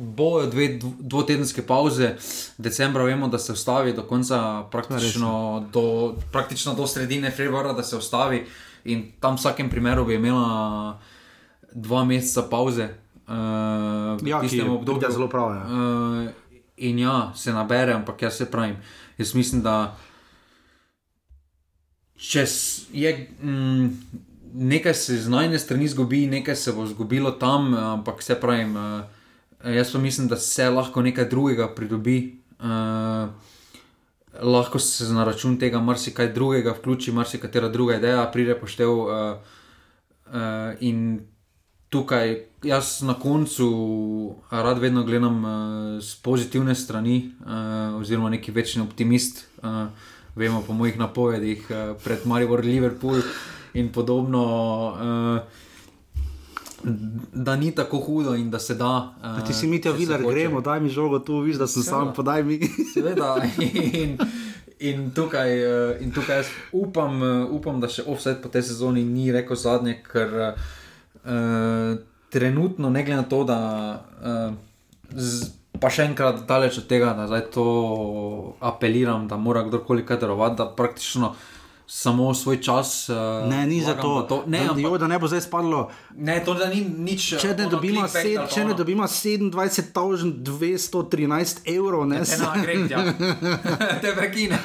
bojo dve dvotedenske pauze, decembra vemo, da se ustavi do konca, praktično do, praktično do sredine februarja, da se ustavi in tam v vsakem primeru bi imela dva meseca pauze. Uh, ja, ki je obdobje zelo prav. Ja. Uh, in ja, se nabere, ampak jaz se pravim. Jaz mislim, da če je. Mm, Nekaj se z najne strani zgubi, nekaj se bo zgubilo tam, ampak vse pravim, uh, Eh, jaz pa mislim, da se lahko nekaj drugega pridobi. Uh, lahko se na račun tega marsikaj drugega vključi, marsikatera druga ideja pride poštev. Uh, uh, in tukaj jaz na koncu rad vedno gledam uh, z pozitivne strani, uh, oziroma neki večni optimist. Uh, vemo po mojih napovedih uh, pred Marijo, Liverpool in podobno. Uh, da ni tako hudo in da se da. Uh, ti si mi ti videl, gremo, daj mi žogo tu, viš, da sem Seveda. sam, podaj mi. [laughs] Seveda. In, in, tukaj, uh, in tukaj jaz upam, uh, upam, da še offset po tej sezoni ni rekel zadnje, ker uh, trenutno, ne glede na to, da. Uh, z, Pa še enkrat, daleč od tega, da zdaj to apeliram, da mora kdorkoli kaj darovati, da praktično uh, samo svoj čas. Uh, ne, ni za to. to. Ne, da, ampak, jo, da ne bo zdaj spadlo. Ne, to ni nič. Če ne dobimo, sed, če ne dobimo 27.213 evrov, ne se nam gre, te prekine.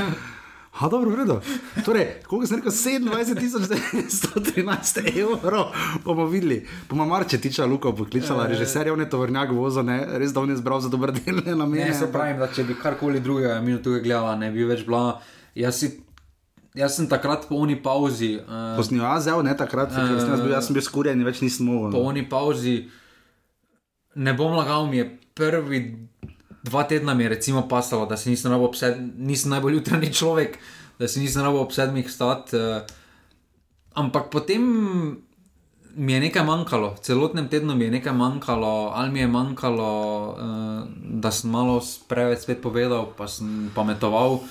Ha, dobro, vredo. Torej, koliko sem rekel, 27.113 evrov bomo videli. Bomo marče tiča Luka poklicala, e, režiser je v netovrnjak vozo, ne? res da on je zbral za dobre dele na meni. Ne, se pravim, da če bi karkoli drugega minuto gledala, ne bi več bila. Jaz si Jaz sem takrat po oni pauzi. Uh, ko sem jo azel, ne takrat, uh, jaz, bil, jaz sem bil skurjen, več nisem mogel. Po oni pauzi, ne bom lagal, mi je prvi dva tedna mi je recimo pasalo, da se nisem, obsed, nisem najbolj jutranji človek, da se nisem rabo ob sedmih stati. Uh, ampak potem mi je nekaj manjkalo, celotnem tednu mi je nekaj manjkalo, ali mi je manjkalo, uh, da sem malo preveč spet povedal, pa sem pametoval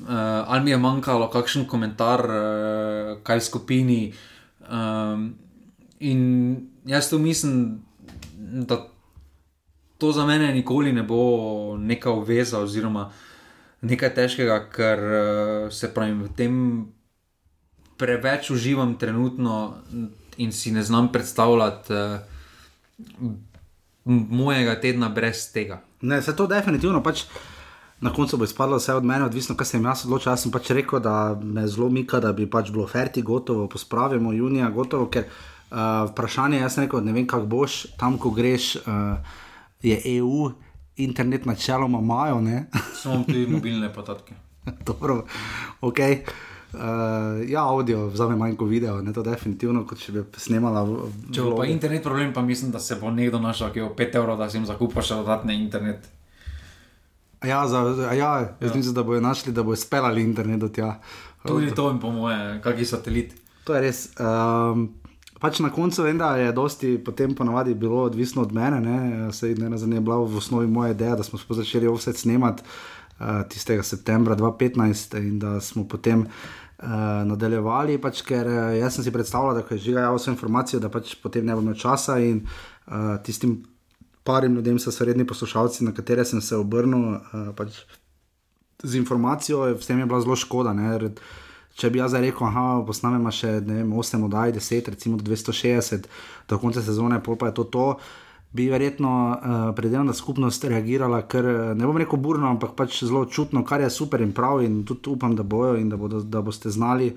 uh, ali mi je manjkalo kakšen komentar, uh, kaj skupini. Um, in jaz to mislim, da to za mene nikoli ne bo neka obveza oziroma nekaj težkega, ker uh, se pravi v tem preveč uživam trenutno in si ne znam predstavljati uh, mojega tedna brez tega. Ne, se to definitivno pač. Na koncu bo izpadlo vse od mene, odvisno, kaj sem jaz odločil. Jaz sem pač rekel, da me zelo mika, da bi pač bilo ferti, gotovo, pospravimo junija, gotovo, ker uh, vprašanje je, jaz rekel, ne vem, kako boš tam, ko greš, uh, je EU, internet načeloma imajo. [laughs] Samo tudi mobilne podatke. Dobro, ok. Uh, ja, audio, vzame manj kot video, ne to definitivno, kot če bi snimala. Če bo pa internet problem, pa mislim, da se bo nekdo našel, ki je 5 evrov, da si jim zakupa še dodatne internet. Ja, za, ja, jaz ja. mislim, da bojo našli, da bojo speljali internet do tja. Tudi to jim po moje, kakšni satelit. To je res. Um, pač na koncu vem, da je dosti potem ponavadi bilo odvisno od mene, ne, Sej, ne, ne, ne bila v osnovi moja ideja, da smo začeli vse snemati uh, tistega septembra 2015 in da smo potem uh, nadaljevali, pač, ker uh, jaz sem si predstavljal, da je že javno vse informacije, da pač potem ne bo imel časa in uh, tistim parim ljudem so redni poslušalci, na katere sem se obrnil uh, pač z informacijo, s tem je bila zelo škoda. Ne, Če bi jaz rekel, da posnamemo še vem, 8, 10, recimo 260, do konca sezone, pol pa je to to, uh, bi verjetno uh, predeljna skupnost reagirala, ker eh, ne bom rekel burno, ampak pač zelo čutno, kar je super in prav. In tudi upam, da bojo in da, bodo, da boste znali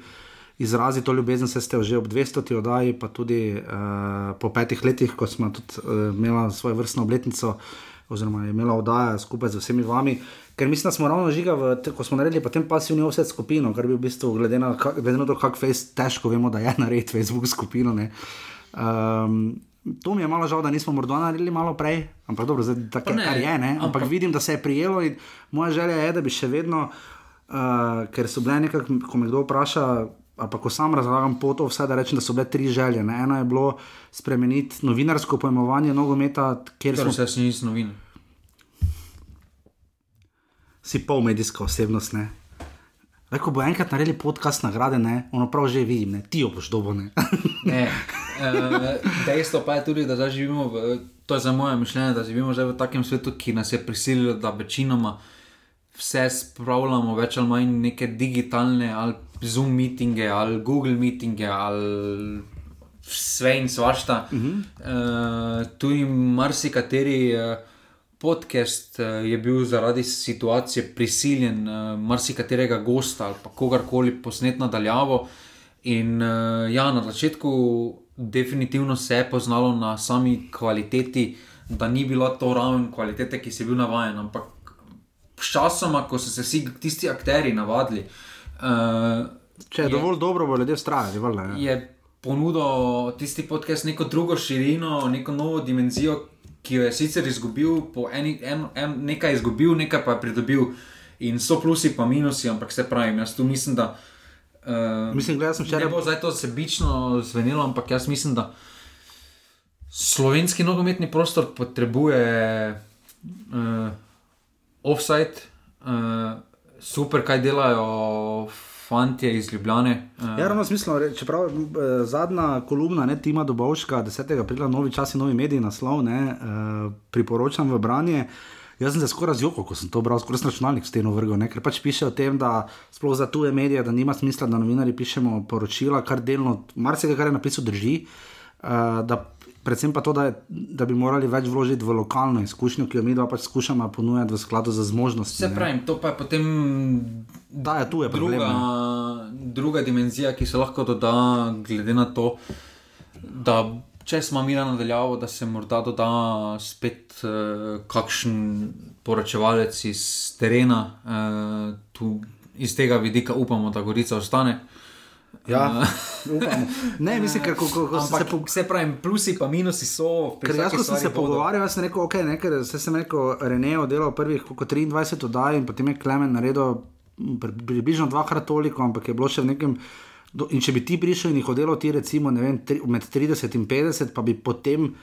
izraziti to ljubezen, se ste že ob 200. oddaji, pa tudi uh, po petih letih, ko smo tudi uh, imeli svojo vrstno obletnico. Oziroma, je imela oddaja skupaj z vsemi vami, ker mislim, da smo ravno žiga, v, ko smo naredili potem pasivni offset skupino, kar bi v bistvu, glede na, glede na to, kako face težko vemo, da je [laughs] narediti Facebook skupino. Um, To mi je malo žal, da nismo morda naredili malo prej, ampak dobro, zdaj tako je, kar je. Ne? Ampak, ampak vidim, da se je prijelo in moja želja je, da bi še vedno, uh, ker so bile nekako, ko me kdo vpraša, pa ko sam razlagam po to, vse da rečem, da so bile tri želje. Ne? Eno je bilo spremeniti novinarsko pojmovanje nogometa, kjer torej smo. Vse si nisi novinar. Si pol medijska osebnost, ne. Le, ko bo enkrat naredili podcast nagrade, ne, ono prav že vidim, ne, ti jo boš dobo. Ne. [laughs] ne. Uh, dejstvo pa je tudi, da zdaj živimo, v, to je za moje mišljenje, da živimo v takem svetu, ki nas je prisilil, da večinoma vse spravljamo več ali manj neke digitalne ali Zoom meetinge ali Google meetinge ali vse in svašta. Uh -huh. uh, tu jim marsikateri. Uh, podcast uh, je bil zaradi situacije prisiljen uh, marsikaterega gosta ali kogarkoli posnet nadaljavo. In uh, ja, na začetku definitivno se je poznalo na sami kvaliteti, da ni bila to raven kvalitete, ki si bil navaden. Ampak sčasoma, ko so se vsi tisti akteri navadili. Uh, Če je, je dovolj dobro, bo ljudje strajali. Je ponudil tisti podcast neko drugo širino, neko novo dimenzijo, ki jo je sicer izgubil, po eni, en, en, nekaj izgubil, nekaj pa pridobil, in so plusi, pa minusi, ampak se pravi, jaz tu mislim, da. Uh, mislim, da sem včeraj. Ne bo zdaj to sebično zvenelo, ampak jaz mislim, da slovenski nogometni prostor potrebuje uh, offside, uh, super, kaj delajo fanti iz Ljubljane. Uh. Ja, ravno smisel, čeprav uh, zadnja kolumna, ne Tima Dobovška, 10. aprila, novi časi, novi mediji, naslov, ne, uh, priporočam v branje. Jaz sem se skoraj razjokal, ko sem to bral, skoraj računalnik s tem vrgel, ne? ker pač piše o tem, da sploh za tuje medije, da nima smisla, da novinari pišemo poročila, kar delno, marsikaj, kar je napisal, drži. Uh, predvsem pa to, da, da bi morali več vložiti v lokalno izkušnjo, ki jo mi dva pač skušamo ponujati v skladu z zmožnostmi. Se pravi, to pa je potem. Da, je tu je druga, druga dimenzija, ki se lahko doda, glede na to, da če smo mi na nadaljavo, da se morda doda spet uh, kakšen poročevalec iz terena, uh, tu, iz tega vidika upamo, da Gorica ostane. Ja, [laughs] ne, mislim, kako ko, ko se, po... se pravi, plusi in minusi so. Ker jaz, ko sem se pogovarjal, sem rekel, ok, ne, ker sem rekel, Renejo delal prvih 23 oddaj in potem je Klemen naredil približno dvakrat toliko, ampak je bilo še v nekem. In če bi ti prišel in jih oddelal, ti recimo vem, tri, med 30 in 50, pa bi potem,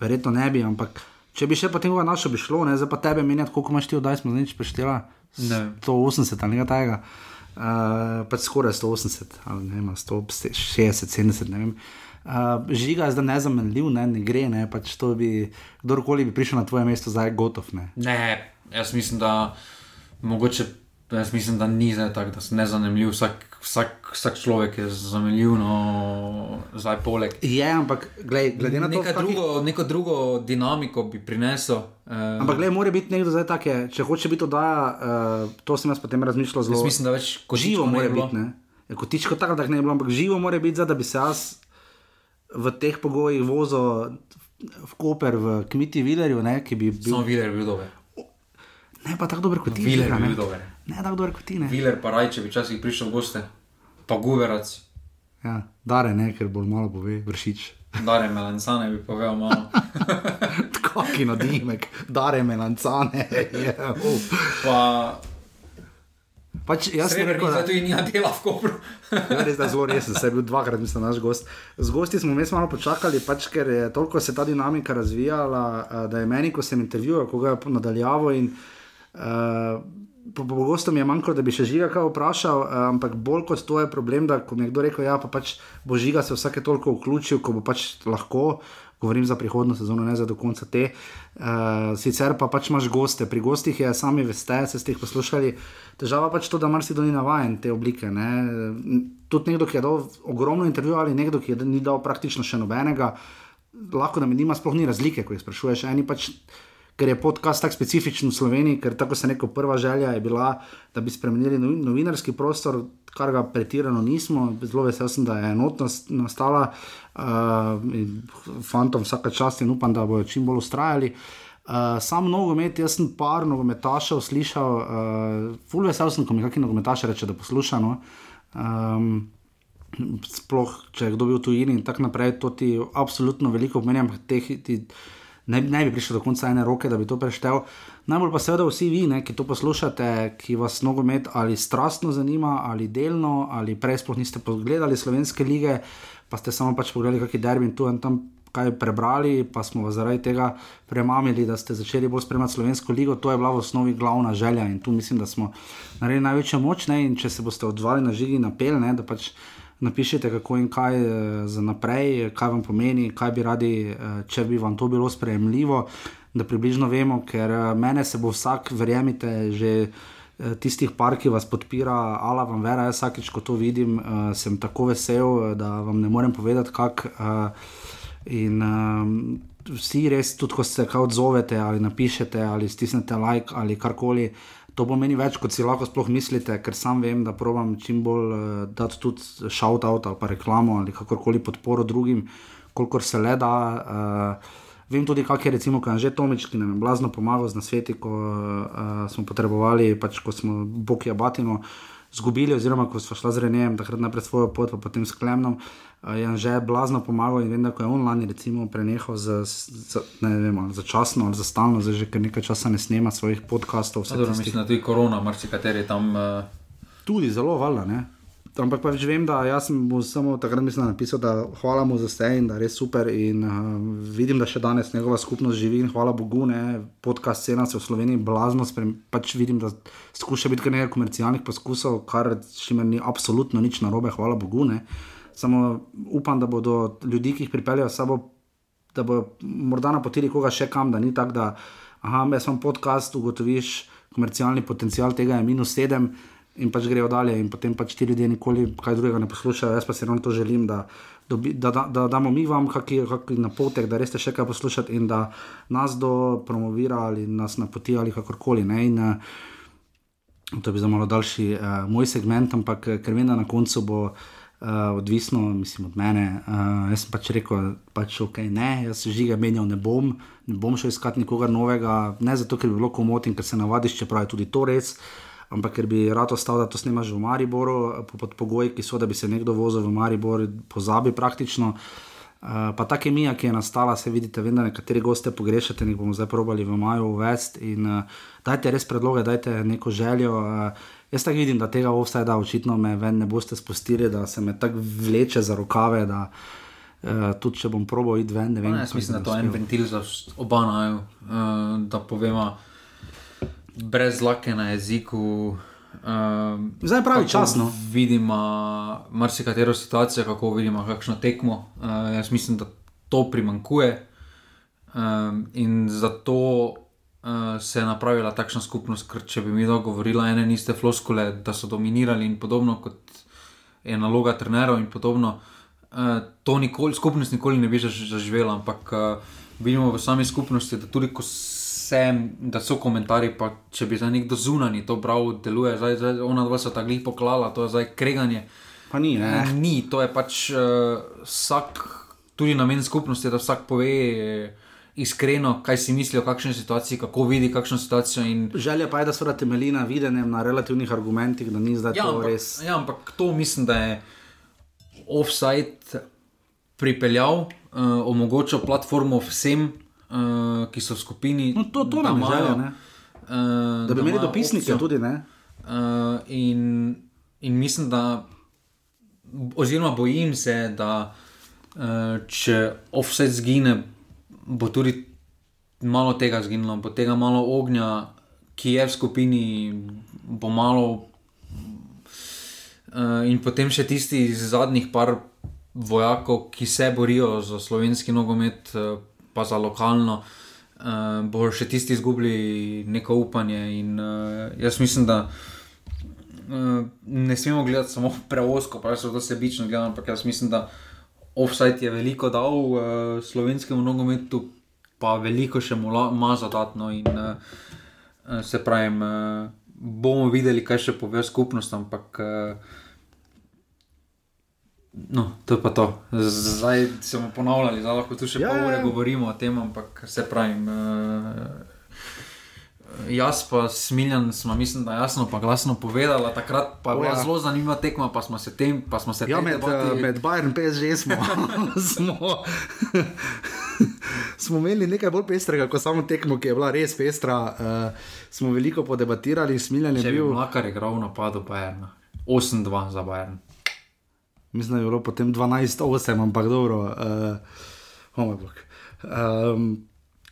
verjetno ne bi, ampak če bi še potem našel, bi šlo, ne, zdaj pa tebe menjati, koliko imaš ti oddaj, smo zdaj preštela. 180 ali nekaj takega. Uh, pač skoraj 180 ali ne, 160, 70. Ne uh, žiga je zdaj nezamenljiv, ne, ne gre, ne, pač to bi kdorkoli bi prišel na tvoje mesto, zdaj je gotov. Ne. ne, jaz mislim, da mogoče Jaz mislim, da ni zdaj tako, da si nezanimiv. Vsak, vsak, vsak človek je zanimiv, no, zdaj poleg. Je, ampak glej, glede na to, Neka drugo, neko drugo dinamiko bi prinesel. Eh, Ampak, gledaj, mora biti nekdo zdaj tak, je, če hoče biti oddaja, uh, to sem jaz potem razmišljal zelo. jaz mislim, da več kot živo mora biti, ne. Ja, kotičko tako, da ne bi bilo, ampak živo mora biti, zdaj, da bi se jaz v teh pogojih vozil v Koper, v Kmiti Vilerju, ne, ki bi bil. Samo Viler bi bil dober. Ne pa tako dober kot ti. Viler bi ne. bil dober. Ne tako dober kot ti, ne. Viler pa raj, če bi včasih prišel v goste, pa guverac. Ja, dare ne, ker bolj malo pove, vršič. Dare melancane bi povedal malo. [laughs] Kaki nadimek, dare melancane. Yeah. Uh. Pa Pač jaz sem rekel, da in nima dela v Kopru. [laughs] Ja, res, da zelo resen, se je bil dvakrat, mislim, naš gost. Z gosti smo vmes malo počakali, pač, ker je toliko se ta dinamika razvijala, eh, da je meni, ko sem intervjuval, koga je nadaljavo in uh, pogosto mi je manjkalo, da bi še žiga kaj vprašal, uh, ampak bolj kot to je problem, da ko mi je kdo rekel, ja, pa pač bo žiga se vsake toliko vključil, ko bo pač lahko. Govorim za prihodno sezono, ne za do konca te. Uh, sicer pa pač imaš goste, pri gostih je, sami veste, se ste jih poslušali. Težava pač to, da marsikdo ni navaden te oblike. Ne. Tudi nekdo, ki je dal ogromno intervjujev ali nekdo, ki je ni dal praktično še nobenega, lahko da mi nima sploh ni razlike, ko jih sprašuješ. Eni pač, ker je podcast tako specifičen v Sloveniji, ker tako se neko prva želja je bila, da bi spremenili novi- novinarski prostor, kar ga pretirano nismo. Zelo vesel sem, da je enotnost nastala, uh, fantom vsaka čast in upam, da bodo čim bolj ustrajali. Uh, sam nogomet, jaz sem par nogometašev slišal, uh, ful vesel sem, ko mi kakšen nogometaš reče, da posluša. No. Um, sploh, če je kdo bil tujini in tako naprej, to ti absolutno veliko pomeni, ampak teh ti ne, ne bi prišel do konca ene roke, da bi to preštel. Najbolj pa seveda vsi vi, ne, ki to poslušate, ki vas nogomet ali strastno zanima, ali delno, ali prej sploh niste pogledali slovenske lige, pa ste samo pač pogledali, kakšen derbi in tu in tam. Kaj prebrali, pa smo vas zaradi tega premamili, da ste začeli bolj spremljati slovensko ligo. To je bila v osnovi glavna želja in tu mislim, da smo naredili največjo moč. Ne? In če se boste odzvali na žigi, na pel, ne? da pač napišete, kako in kaj eh, za naprej, kaj vam pomeni, kaj bi radi, eh, če bi vam to bilo sprejemljivo, da približno vemo, ker eh, mene se bo vsak, verjemite, že. Tistih par, ki vas podpira, ala vam vera, jaz vsakeč, ko to vidim, uh, sem tako vesel, da vam ne morem povedati, kako. Uh, in um, vsi res, tudi ko se kaj odzovete ali napišete ali stisnete like ali karkoli, to pomeni več, kot si lahko sploh mislite, ker sam vem, da probujem čim bolj uh, dati tudi shout-out ali pa reklamo ali kakorkoli podporo drugim, kolikor se le da. Uh, Vem tudi, kak je recimo Kanže Tomič, ki nam je blazno pomagal z nasveti, ko uh, smo potrebovali, pač ko smo Bokija Batino zgubili, oziroma ko smo šla z Renejem, takrat najprej svojo pot, pa potem s Klemnom. Uh, je že blazno pomagal in vem, da ko je on lani recimo prenehal za, za, ne vem, ali začasno ali za stalno, zdaj že kar nekaj časa ne snema svojih podkastov. vse tistih- mislim, da tudi korona, marsikateri tam. Uh, Tudi zelo valjda, ne. Ampak pač vem, da jaz sem mu samo takrat mislim, da napisal, da hvala mu za vse in da je res super. In uh, vidim, da še danes njegova skupnost živi in hvala Bogu, ne, podcast scena se v Sloveniji blazno sprem. Pač vidim, da skuša biti kar nekaj komercialnih poskusov, kar s čimer ni absolutno nič narobe, hvala Bogu. Ne. Samo upam, da bodo ljudi, ki jih pripeljejo sabo, da bodo morda napotili koga še kam, da ni tako, da aha, jaz sem podcast, ugotoviš komercialni potencial tega je minus sedem in pač grejo dalje, in potem pač ti ljudje nikoli kaj drugega ne poslušajo. Jaz pa si ravno to želim, da, dobi, da, da, da damo mi vam kakšen napotek, da res ste še kaj poslušati in da nas do promovira ali nas napoti ali kakorkoli. Ne? In, eh, To bil za malo daljši uh, moj segment, ampak eh, ker vem, da na koncu bo uh, odvisno, mislim, od mene. Uh, jaz sem pač rekel, pač ok, ne, jaz se žiga menjal ne bom, ne bom šel iskati nikogar novega, ne zato, ker bi bilo komot in ker se navadiš, čeprav je tudi to res. Ampak ker bi rad ostal, da to snemaš v Mariboru, po- pod pogoji, ki so, da bi se nekdo vozil v Maribor, pozabi praktično. Uh, pa ta kemija, ki je nastala, se vidite, vem, da nekateri goste pogrešate, jih bomo zdaj probali v maju uvesti. In uh, dajte res predloge, dajte neko željo. Uh, jaz tako vidim, da tega offsajda očitno me ven ne boste spustili, da se me tako vleče za rokave, da uh, tudi če bom probal iti ven, ne vem. No, jaz mislim, da to je en ventil za oba naju, uh, da povemo brez lake na jeziku. Uh, Zdaj je pravi čas, no. Vidimo marsikatero situacijo, kako vidimo kakšno tekmo. Uh, jaz mislim, da to primankuje um, in zato uh, se je napravila takšna skupnost, ker če bi mi dogovorili, ene niste floskole, da so dominirali in podobno, kot je naloga trenerov in podobno. Uh, to nikoli, skupnost nikoli ne bi zaživela, ampak uh, vidimo v sami skupnosti, da tudi ko se, da so komentarji, pa če bi za nekdo zunani to bral, deluje, zdaj, zdaj ona dva sta tako poklala, to je zdaj kreganje. Pa ni, ne. Ni, to je pač uh, vsak, tudi namen skupnosti, da vsak pove. Uh, iskreno, kaj si misli o kakšni situaciji, kako vidi kakšno situacijo. In... Želja pa je, da so temeljili na videnju, na relativnih argumentih, da ni zdaj ja, to ampak, res. Ja, ampak to mislim, da je offside pripeljal, uh, omogočil platformo vsem, uh, ki so v skupini. No, to to nam je želja. Uh, da bi imeli dopisnike opcijo. tudi. Uh, in, in mislim, da, oziroma bojim se, da uh, če offset zgine, bo tudi malo tega zginilo, bo tega malo ognja, ki je v skupini, bo malo. Uh, in potem še tisti zadnjih par vojakov, ki se borijo za slovenski nogomet, uh, pa za lokalno, uh, bo še tisti izgubili neko upanje. In, uh, jaz mislim, da uh, ne smemo gledati samo [laughs] preosko, pa se to sebično gleda, ampak jaz mislim, da offside je veliko dal uh, slovenskemu nogometu, pa veliko še ima zadatno. In, uh, se pravi, uh, bomo videli, kaj še pove skupnost, ampak. Uh, No, to je pa to. Zdaj smo ponavljali, da lahko tu še ja, pol ure ja. govorimo o tem, ampak se pravi. Uh, Jaz pa smiljen, smo mislim, da jasno pa glasno povedala, takrat pa je bila ja. zelo zanimiva tekma, pa smo se tem, pa smo se ja, med, debati... med Bayern PSG smo. [laughs] smo, [laughs] smo imeli nekaj bolj pestrega, kot samo tekmo, ki je bila res pestra. Uh, smo veliko podebatirali, smiljen je bil. Makar je igral v napadu Bayern, 8-2 za Bayern. Mislim, da je bilo potem 12-8, ampak dobro. Uh, oh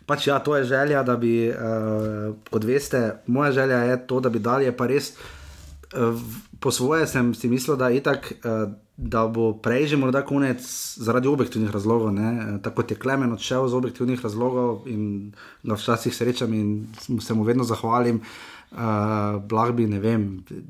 Pač ja, to je želja, da bi, uh, kot veste, moja želja je to, da bi dalje pa res. Uh, po svoje sem si mislil, da, itak, uh, da bo prej že morda konec zaradi objektivnih razlogov. Ne? Tako je Klemen odšel z objektivnih razlogov in ga včasih srečam in se mu vedno zahvalim. Uh, Blah bi, ne vem,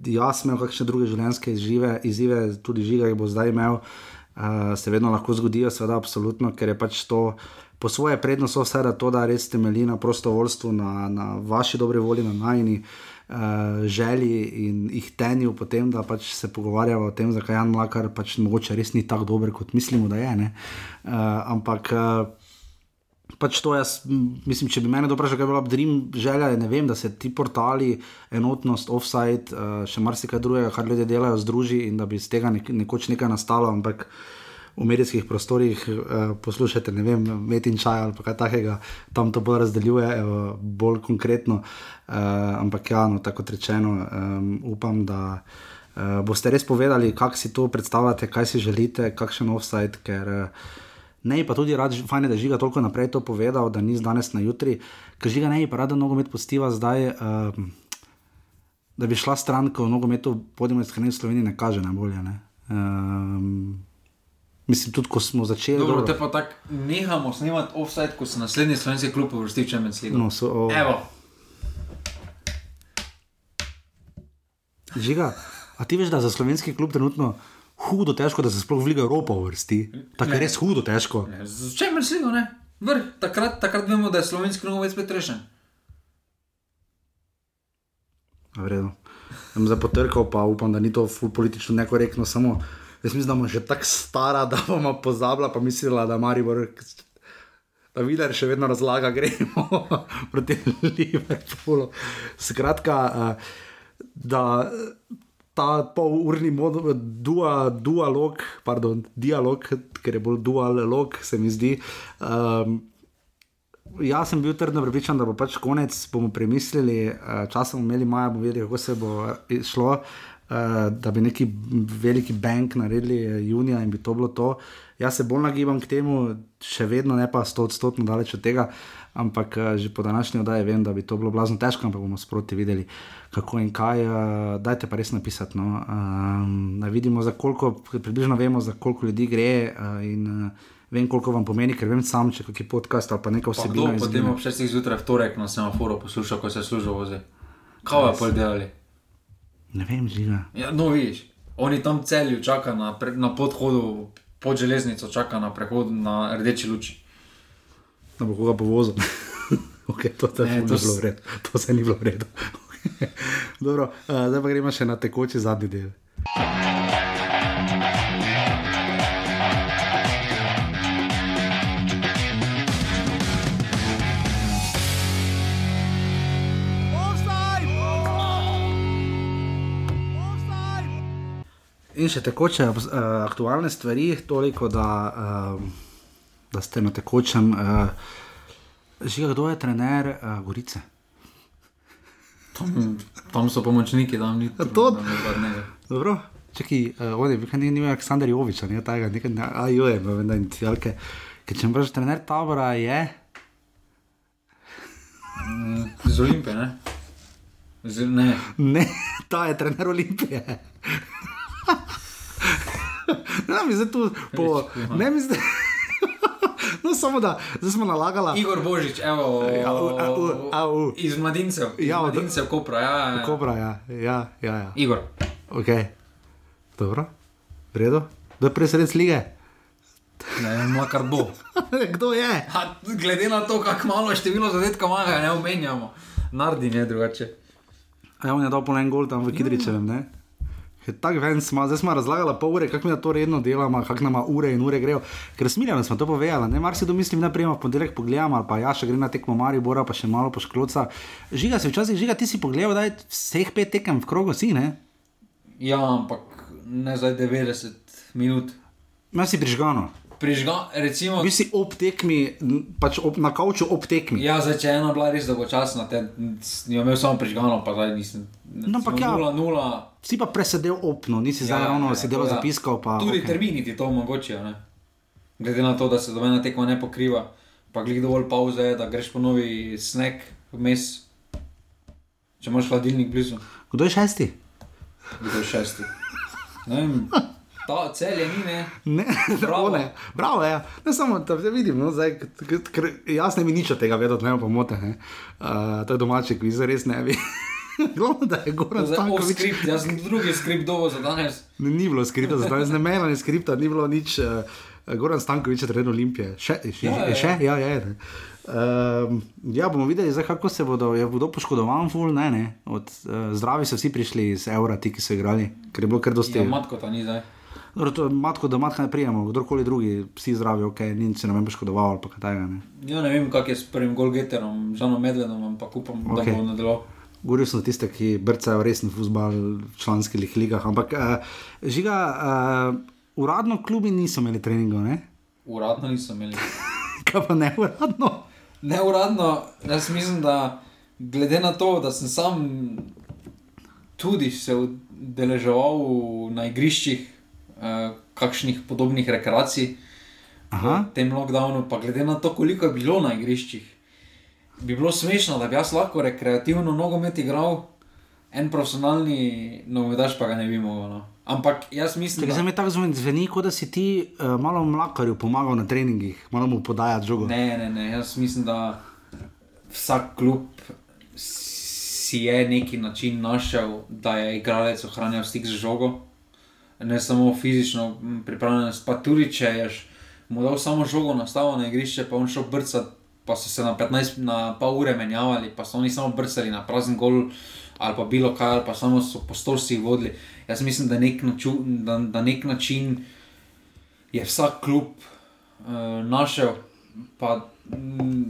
jaz imel kakšne druge življenjske izžive, izzive, tudi žiga, ki bo zdaj imel, uh, se vedno lahko zgodijo, seveda, absolutno, ker je pač to po svoje prednosti vse da to, da res temelji na prostovoljstvu, na, na vaši dobri volji, na najni uh, želji in jih tenju potem, da pač se pogovarjamo o tem, zakaj Jan Mlakar pač mogoče res ni tako dober, kot mislimo, da je. Uh, ampak. Uh, Pač to jaz, mislim, če bi dobro že kaj bilo, dream želja, ne vem, da se ti portali, enotnost, offside, še marsikaj drugega, kar ljudje delajo, združi in da bi iz tega nekoč nekaj nastalo, ampak uh, v medijskih prostorih uh, poslušate, ne vem, Metin Čaj ali kaj takega, tam to bolj razdeljuje, uh, bolj konkretno. Uh, ampak ja, no, tako rečeno, um, upam, da uh, boste res povedali, kako si to predstavljate, kaj si želite, kakšen offside. Ker, uh, Ne, pa tudi rad, fajn, da je žiga toliko naprej to povedal, da ni z danes na jutri, ker žiga ne, pa rada nogomet postiva zdaj, um, da bi šla stran, ko nogometu podimo iz Slovenije, ne kaže najbolje. Ne? Um, Mislim, tudi ko smo začeli. Dobro, dobro. te pa tako nehamo snemati offside, ko se naslednji slovenski klub uvrsti v Čemen sligo. No, so, oh. Evo. Žiga, a ti veš, da za slovenski klub trenutno hudo težko, da se sploh v Ligo Evropa uvrsti? Tako je res hudo težko. Z Čemen sligo, ne? Vrh, takrat, takrat vemo, da je slovenski nogomet spet rešen. Vredno. Sem zdaj potrkal, pa upam, da ni to politično nekorektno, samo. Jaz mislim, da bomo že tako stara, [laughs] da bomo pozabila, pa mislila, da Maribor, da vidiš, še vedno razlaga, gremo [laughs] proti Liverpoolu. Skratka, uh, da ta polurni dua, dualog, pardon, dialog, ker je bolj dualog, se mi zdi. Um, Jaz sem bil trdno prepričan, da bo pač konec, bomo premislili, čas bomo imeli maja, bomo videli, kako se bo šlo. Uh, uh, da bi neki veliki bank naredili eh, junija in bi to bilo to. Jaz se bolj nagibam k temu, še vedno ne pa sto odstotno daleč od tega, ampak uh, že po današnji oddaji vem, da bi to bilo blazno težko, ampak bomo sproti videli, kako in kaj. Uh, dajte pa res napisati, no? da vidimo, za koliko, približno vemo, za koliko ljudi gre uh, in vem, koliko vam pomeni, ker vem sam, če kakšen podcast ali pa nekaj Pa vsebina potem izgine. ob 6 zjutraj v torek na semaforu posluša, ko se službo vozi? Kaj pa pol delali? Ne vem, žiga. Ja, no, vidiš, oni tam celju čaka na, pre, na podhodu pod železnico, čaka na prehod na rdeči luči. Da bo koga povozil. [laughs] okay, to, to, Ne, ne, to to, s- s... vred, to se ni bilo v redu. [laughs] Dobro, uh, zdaj pa gremo še na tekoči zadnji del. In še tekoče, uh, aktualne stvari, toliko, da, uh, da ste na tekočem. Uh, Žiga, kdo je trener uh, Gorice? Tam, tam so pomočniki, tam ni da ne zadnjega. Dobro. Čakaj, uh, on je bil ni, ni bil Aleksandr Jovič, ne tega, nekaj, ne, a jo je, no, da inicijalke. Ker če imaš trener tabora, je. Z Olimpije, ne? Z, ne. Ne, [laughs] ta je trener Olimpije. [laughs] ne, mi zdaj tu po. Ne, mi zdaj. No, [laughs] samo da, zdaj smo nalagali. Igor Božič, evo, Ja, u, u, a, u. iz mladincev. Iz Ja, od- mladincev, Kopra, ja, ja, ja. Kobra, ja, ja, ja. ja. Igor. Ok, dobro, v redu. Kdo je presedec lige? Ne vem, kar bo. [laughs] Kdo je? Ha, glede na to, kako malo število zadetka ima, ne omenjamo. Nardi ne drugače. A ja, on je dal pol en gol tam v Kidričevem, ne? Tako ven smo, zdaj smo razlagali pol ure, kako mi da to redno delamo, kako nam ure in ure grejo. Ker smiljamo, smo to povedali, ne mar si domislim, da prijemo v ponedeljek pogledamo, ali pa ja, še gre na tekmo Maribora, pa še malo poškloca. Žiga se včasih, žiga ti si pogledal, da je vseh pet tekem v krogu, si ne? Ja, ampak ne za 90 minut. Imaš si prižgano. Prižga, recimo, Bil si ob tekmi, pač ob, na kavču ob tekmi. ja, zdaj, če je ena bila res dolgočasna, te jo imel samo prižgano, pa zdaj nisem. No, ampak ja. 0-0. Si pa presedel opno, nisi ja, zdaj ravno ja, sedel zapiskal. Pa, Tudi okay. termini ti to omogočijo, ne? glede na to, da se dobena tekma ne pokriva, pa glej dovolj pauze, da greš po novi sneg vmes. Če imaš hladilnik blizu, Kdo je šesti? kdo je šesti. Ne vem, ta celje ni, [laughs] ne. Ne, Bravo. Ne, bravo ja. ne samo da vidim, no, zdaj, ker jaz ne bi nič od tega vedel, ne pomote. Ne. Uh, to je domači kviz, res ne bi. [laughs] Glavno, da je off Stankovič. skript, jaz sem drugi skript dovo za danes. Ne, ni bilo skripta, zdaj ne mena, ni skripta, ni bilo nič. Uh, Goran Stankovič je trener Olimpije. Še, še, Ja, ja, ja, še? Ja, je. ne. Um, ja, bomo videli, zdaj, kako se bodo, je kdo poškodovan, ful, ne, ne. Od, uh, zdravi so vsi prišli iz Eura, ti, ki so igrali, ker je bilo kar dosti. Ja, matko ta ni zdaj. Dobro, to, matko, da matka ne prijemo, kdorkoli drugi, vsi zdravi, ok, ni se nam poškodoval ali kaj takega. ne. Ja, ne vem, kak je s prvim golgeterom, Žanom Medvedom, ampak upam, okay. Da bo nadaljeval. Govoril sem o tistih, ki brcajo resen futbal v članskih ligah. Ampak uh, žiga, uh, uradno klubi niso imeli treningov, ne? Uradno nisem imel. [laughs] Kaj pa ne uradno? Neuradno, jaz mislim, da glede na to, da sem sam tudi se udeleževal na igriščih, eh, kakšnih podobnih rekreacij Aha. v tem lockdownu, pa glede na to, koliko je bilo na igriščih, bi bilo smešno, da bi jaz lahko rekreativno nogomet igral, en profesionalni nogometaš pa ga ne bi mogel. No. Ampak jaz mislim, da me tako zveni, zveni, kot da si ti uh, malo mlakarju pomagal na treningih, malo mu podajati žogo. Ne, ne, ne, jaz mislim, da vsak klub si je neki način našel, da je igralec ohranjal stik z žogo. Ne samo fizično pripravljenost, pa tudi če je mu dal samo žogo, nastavil na igrišče, pa on šel brcati, pa so se na 15, na pol ure menjavali, pa so oni samo brcali na prazen gol ali pa bilo kaj, ali pa samo so po stolcih vodili. Jaz mislim, da nek, naču, da, da nek način je vsak klub uh, našel, pa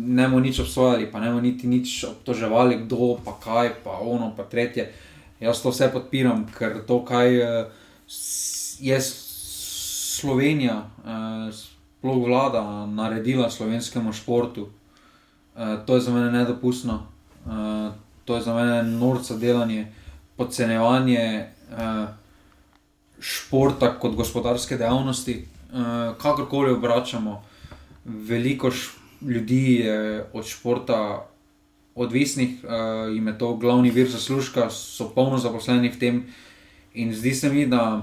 ne bomo nič obsojali, pa ne bomo niti nič obtoževali, kdo pa kaj, pa ono, pa tretje. Jaz to vse podpiram, ker to, kaj uh, je Slovenija, uh, sploh vlada, naredila slovenskemu športu, uh, to je za mene nedopustno. Uh, to je za mene norca delanje, podcenjevanje uh, športa kot gospodarske dejavnosti, kakorkoli obračamo. Veliko ljudi je od športa odvisnih, jim je to glavni vir zaslužka, so polno zaposleni v tem. In zdi se mi, da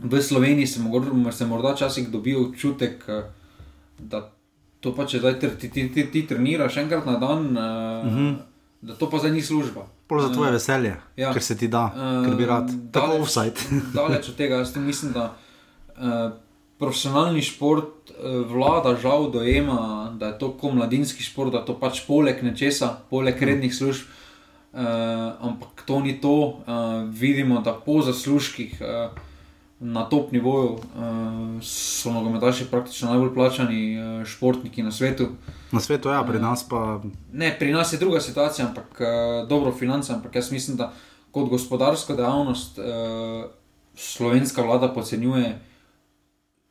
v Sloveniji se, mogor, se morda včasih dobi občutek, uh, da to pa če zdaj ti, ti, ti, ti treniraš enkrat na dan, uh, uh Mhm. -huh. da to pa zdaj ni služba. Pol za tvoje veselje, Ja. ker se ti da, ker bi rad. Tako daleč- offside. [laughs] Daleč od tega, jaz mislim, da uh, profesionalni šport uh, vlada žal dojema, da je to kot mladinski šport, da je to pač poleg nečesa, poleg rednih služb. Uh, ampak to ni to. Uh, vidimo, da po zaslužkih uh, na top nivoju uh, so nogometaši praktično najbolj plačani uh, športniki na svetu. Na svetu ja, pri nas pa Ne, pri nas je druga situacija, ampak uh, dobro finance, ampak jaz mislim, da kot gospodarsko dejavnost uh, slovenska vlada podcenjuje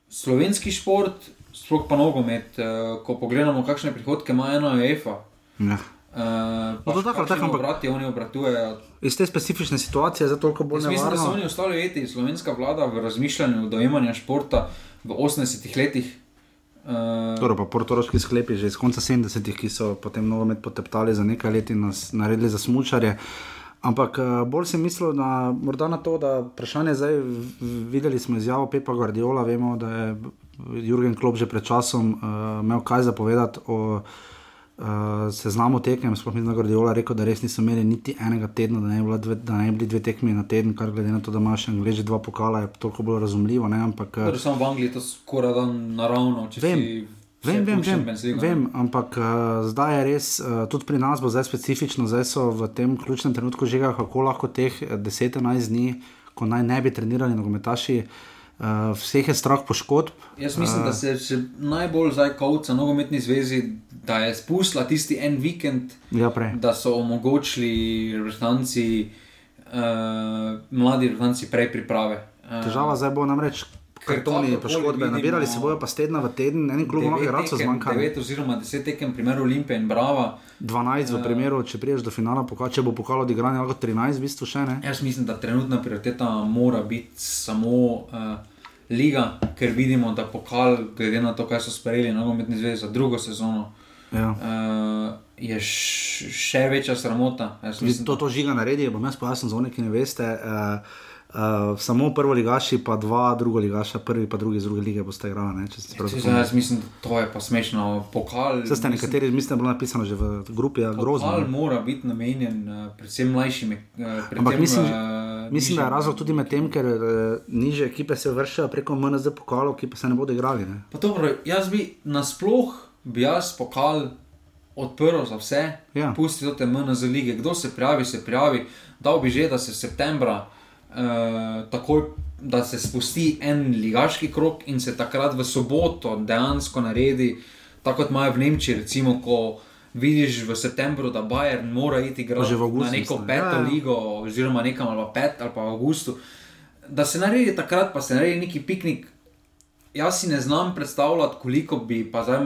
slovenski šport, sploh pa nogomet. Uh, ko pogledamo, kakšne prihodke ima ena UEFA. ja. Uh, No, to tako, kakšni tako, obrati oni obratujejo. iz te specifične situacije je zdaj toliko bolj Jaz mislim, da so nevarno. oni ostali eti, slovenska vlada v razmišljanju dojemanja športa v 80-ih letih. Uh, Torej, pa portoroški sklepi že iz konca 70-ih, ki so potem nogomet poteptali za nekaj let in nas naredili za smučarje. Ampak eh, bolj sem mislil na, morda na to, da vprašanje zdaj, videli smo izjavo Pepa Guardiola, vemo, da je Jurgen Klopp že pred časom uh, imel kaj zapovedati o uh, seznamu tekem. Sploh mislim, da je Guardiola rekel, da res niso imeli niti enega tedna, da ne bi, dve, da ne bi bili dve tekmi na teden, kar glede na to, da imajo še angliži dva pokala, je toliko bolj razumljivo. Ne? Ampak eh, Torej, samo v Angliji je to skoraj da naravno. če Vem, si Vem, vem, vem, ne. vem ampak uh, zdaj je res, uh, tudi pri nas bo zdaj specifično, zdaj so v tem ključnem trenutku že kako lahko teh 10-11 dni, ko naj ne bi trenirali nogometaši, uh, vseh je strah poškodb. Jaz mislim, da se še najbolj zdaj kauca nogometni zvezi, da je spustila tisti en vikend, Ja, prej. da so omogočili reprezentanci, uh, mladi reprezentanci prej priprave. Uh, Težava zdaj bo namreč. Kartoni, poškodbe, nabirali se bojo pa z tedna v teden, enim klubom lahko igralcev zmanjka. 9 oziroma 10 tekem, primer Olimpije in Brava. 12 v primeru, če priješ do finala, pokal, če bo pokal odigranje, lahko 13, v bistvu še ne. Jaz mislim, da trenutna prioriteta mora biti samo uh, liga, ker vidimo, da pokal, glede na to, kaj so sprejeli nogometni zvezi za drugo sezono, Ja. uh, je še večja sramota. Mislim, to, to žiga naredi, bom jaz pojasnil za one, ki ne veste. Uh, uh, samo prvo ligaši, pa dva drugo ligaša, prvi pa drugi iz druge lige boste igrali. Ne, če Če zapomnili. Jaz mislim, da to je pa smešno. Pokal, Saj ste nekateri, mislim, da je bilo napisano že v grupi, ja, grozno. Pokal mora biti namenjen uh, predvsem mlajšim. Uh, predvsem, Ampak mislim, uh, Mislim, da je razlog tudi med tem, ker uh, niže ekipe se vršijo preko MNZ pokalov, ki pa se ne bodo igrali. Ne? Pa dobro, jaz bi nasploh bi jaz pokal odprl za vse, Ja. pusti to te MNZ lige, kdo se prijavi, se prijavi. Dal bi že, da se septembra uh, takoj, da se spusti en ligaški krok in se takrat v soboto dejansko naredi, tako kot imajo v Nemčiji, recimo, ko vidiš v septembru, da Bayern mora iti igrati v na neko mislim. peto Ja, ja. ligo, oziroma nekam ali pa pet ali pa v avgustu. Da se naredi takrat, pa se naredi neki piknik, Jaz si ne znam predstavljati, koliko bi, pa zdaj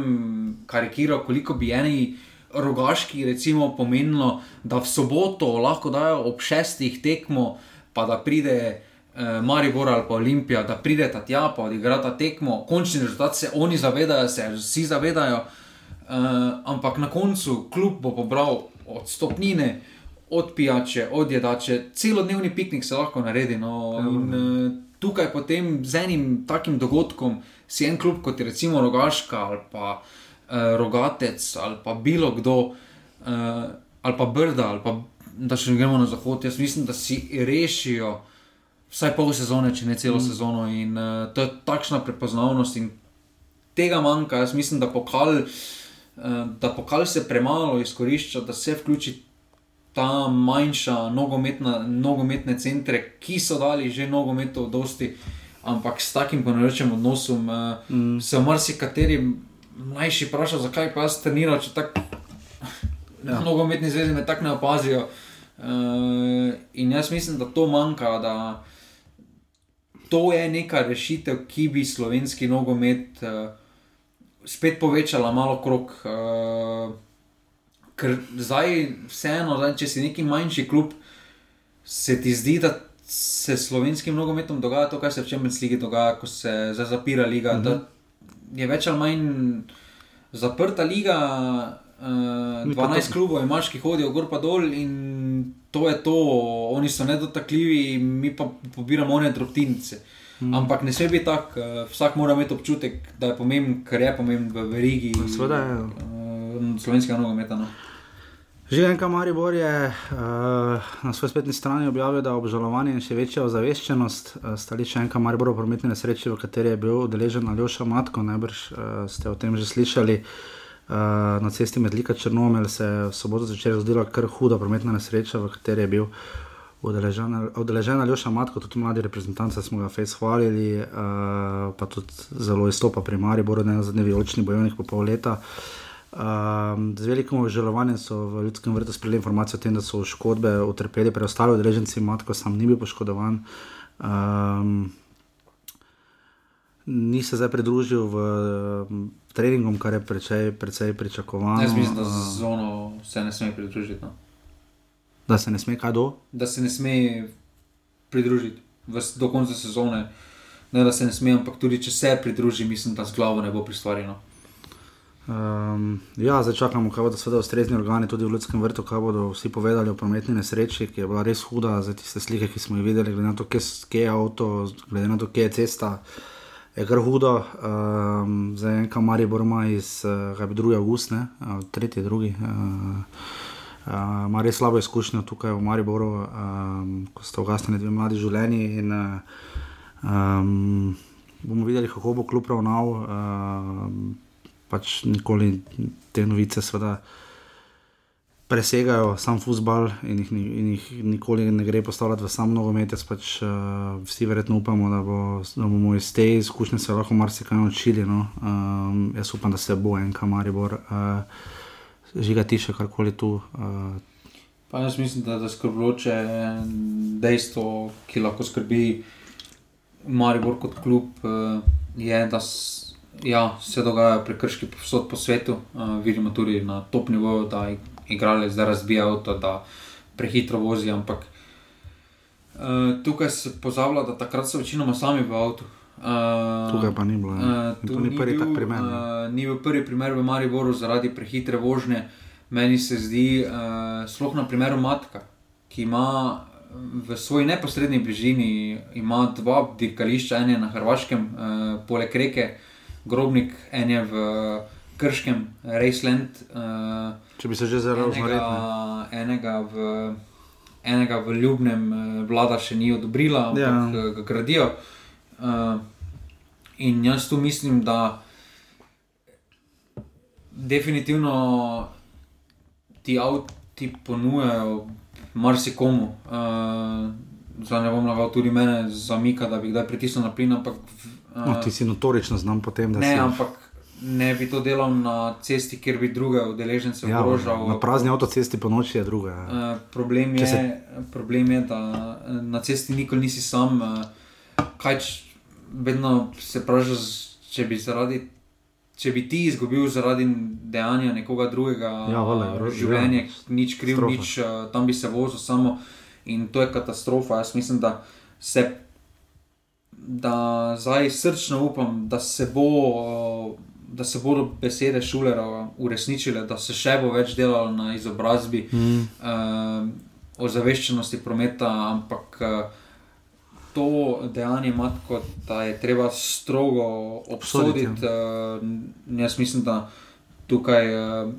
karikiral, koliko bi eni rogaški recimo pomenilo, da v soboto lahko dajo ob šestih tekmo, pa da pride eh, Maribor ali pa Olimpija, da pride ta tja, pa odigra ta tekmo, končni rezultat se oni zavedajo, se vsi zavedajo, eh, ampak na koncu klub bo pobral od stopnine. Od pijače, od jedače, celodnevni piknik se lahko naredi. No, in, eh, tukaj potem z enim takim dogodkom si en klub kot je recimo Rogaška ali pa eh, Rogatec ali pa bilo kdo, eh, ali pa Brda, ali pa da še ne gremo na zahod. Jaz mislim, da si rešijo vsaj pol sezone, če ne celo mm. sezono. In uh, to je takšna prepoznavnost in tega manjka. Jaz mislim, da pokal, uh, da pokal se premalo izkorišča, da se vključi ta manjša nogometna, nogometne centre, ki so dali že nogometov dosti, ampak s takim ponaročim odnosom uh, mm. se marsikateri mlajši vpraša, zakaj pa jaz treniram, če tako ja. nogometni zvezi me tako ne opazijo. Uh, in jaz mislim, da to manjka, da to je neka rešitev, ki bi slovenski nogomet uh, spet povečala malo krok. Uh, ker zdaj, vseeno, zdaj, če si neki manjši klub, se ti zdi, da se slovenskim nogometom dogaja to, kar se v Champions League dogaja, ko se zapira liga. Uh -huh. Da je več ali manj zaprta liga. Uh, Mi pa 12 to- klubov imaš, ki hodijo gor pa dol in to je to, oni so nedotakljivi, mi pa pobiramo one drobtinice. Mm. Ampak ne sme biti tako, uh, vsak mora imeti občutek, da je pomemben, kar je pomemben v verigi. Sveda je. Uh, Slovenskega nogometa. No. Živenka Maribor je uh, na svoji spletni strani objavil, da obžalovanje in še večja ozaveščenost uh, stališča Živenka Maribor v prometni nesreči, v kateri je bil udeležen Aljoša Matko, najbrž uh, ste o tem že slišali. Uh, na cesti med Lika Črnomel se je v soboto začela zgodila kar huda prometna nesreča, v kateri je bil udeležen Aljoša Matko, tudi mladi reprezentanci smo ga fejs hvalili, uh, pa tudi zelo izstopa pri Mariboru, ne na zadnji vijolični bojovnik po pol leta. Um, z velikim obžalovanjem so v ljudskem vrtu sprejeli informacijo o tem, da so škodbe utrpeli preostali udeleženci, matko sam ni bil poškodovan. Um, ni se zdaj pridružil v treningom, kar je precej, precej pričakovano. Jaz mislim, da z zono se ne sme pridružiti. No. Da se ne sme kaj do? Da se ne sme pridružiti v, do konca sezone. Ne, da se ne sme, ampak tudi če se pridruži, mislim, da z glavo ne bo pristvarjeno. Um, ja, zdaj čakamo, kaj bodo seveda ustrezni organi tudi v Ljudskem vrtu, kaj bodo vsi povedali o prometni nesreči, ki je bila res huda. Za tiste slike, ki smo jih videli, glede na to, kje je avto, glede na to, kje je cesta, je kar hudo. Um, zdaj en kamar je borma iz uh, 2. augusta, uh, 3. 2. Uh, Ima res slabo izkušnjo tukaj v Mariboru, um, ko so ugasnili dve mladi življenji. In, um, bomo videli, kako bo kljub ravnal. Um, pač nikoli te novice sveda presegajo sam futbal in jih, in jih nikoli ne gre postavljati v sam nogomet. Pač, uh, vsi verjetno upamo, da, bo, da bomo iz te izkušnje se lahko marsikaj naučili. No? Um, jaz upam, da se bo en kamaribor, uh, žiga tiše karkoli tu. Uh, Pa jaz mislim, da je skrbloče dejstvo, ki lahko skrbi Maribor kot klub, je, da ja, se dogajajo prekrški povsod po svetu. Uh, vidimo tudi na top nivoju, da igralec zdaj razbija avto, da prehitro vozi. Ampak uh, tukaj se pozablja, da takrat so večinoma sami v avtu. Uh, tukaj pa ni bilo. Uh, to ni, ni prvi tak primer. Uh, ni bil prvi primer v Mariboru zaradi prehitre vožnje. Meni se zdi, uh, sploh na primeru Matka, ki ima v svoji neposrednji bližini dva dirkališča, eno na Hrvaškem, uh, poleg reke, uh, grobnik, en je v Krškem, Raceland. Uh, Če bi se že zelo zgodil. Enega, enega v Ljubnem uh, vlada še ni odobrila, ampak ja. ga gradijo. Uh, in jaz tu mislim, da definitivno ti avti ponujajo marsikomu. Uh, Zdaj ne bom lagal tudi mene, zamika, da bi kdaj pritisnil na plin, ampak No, ti si notorično znam po tem, da ne, si. Ampak ne bi to delal na cesti, kjer bi druge udeležence ja, ogrožal. Na prazni avtocesti po noči je druga. Uh, problem, je, se... problem je, da na cesti nikoli nisi sam. Uh, kaj vedno se pravi, če bi zaradi. Če bi ti izgubil zaradi dejanja nekoga drugega, ja, vale, uh, življenje, ja, nič kriv, strofa. nič, uh, tam bi se vozil samo in to je katastrofa. Jaz mislim, da se da zdaj srčno upam, da se, bo, da se bodo besede šulera uresničile, da se še bo več delalo na izobrazbi, mm. uh, ozaveščenosti prometa, ampak uh, to dejanje ima tako, da je treba strogo obsoditi. Uh, jaz mislim, da tukaj. Uh,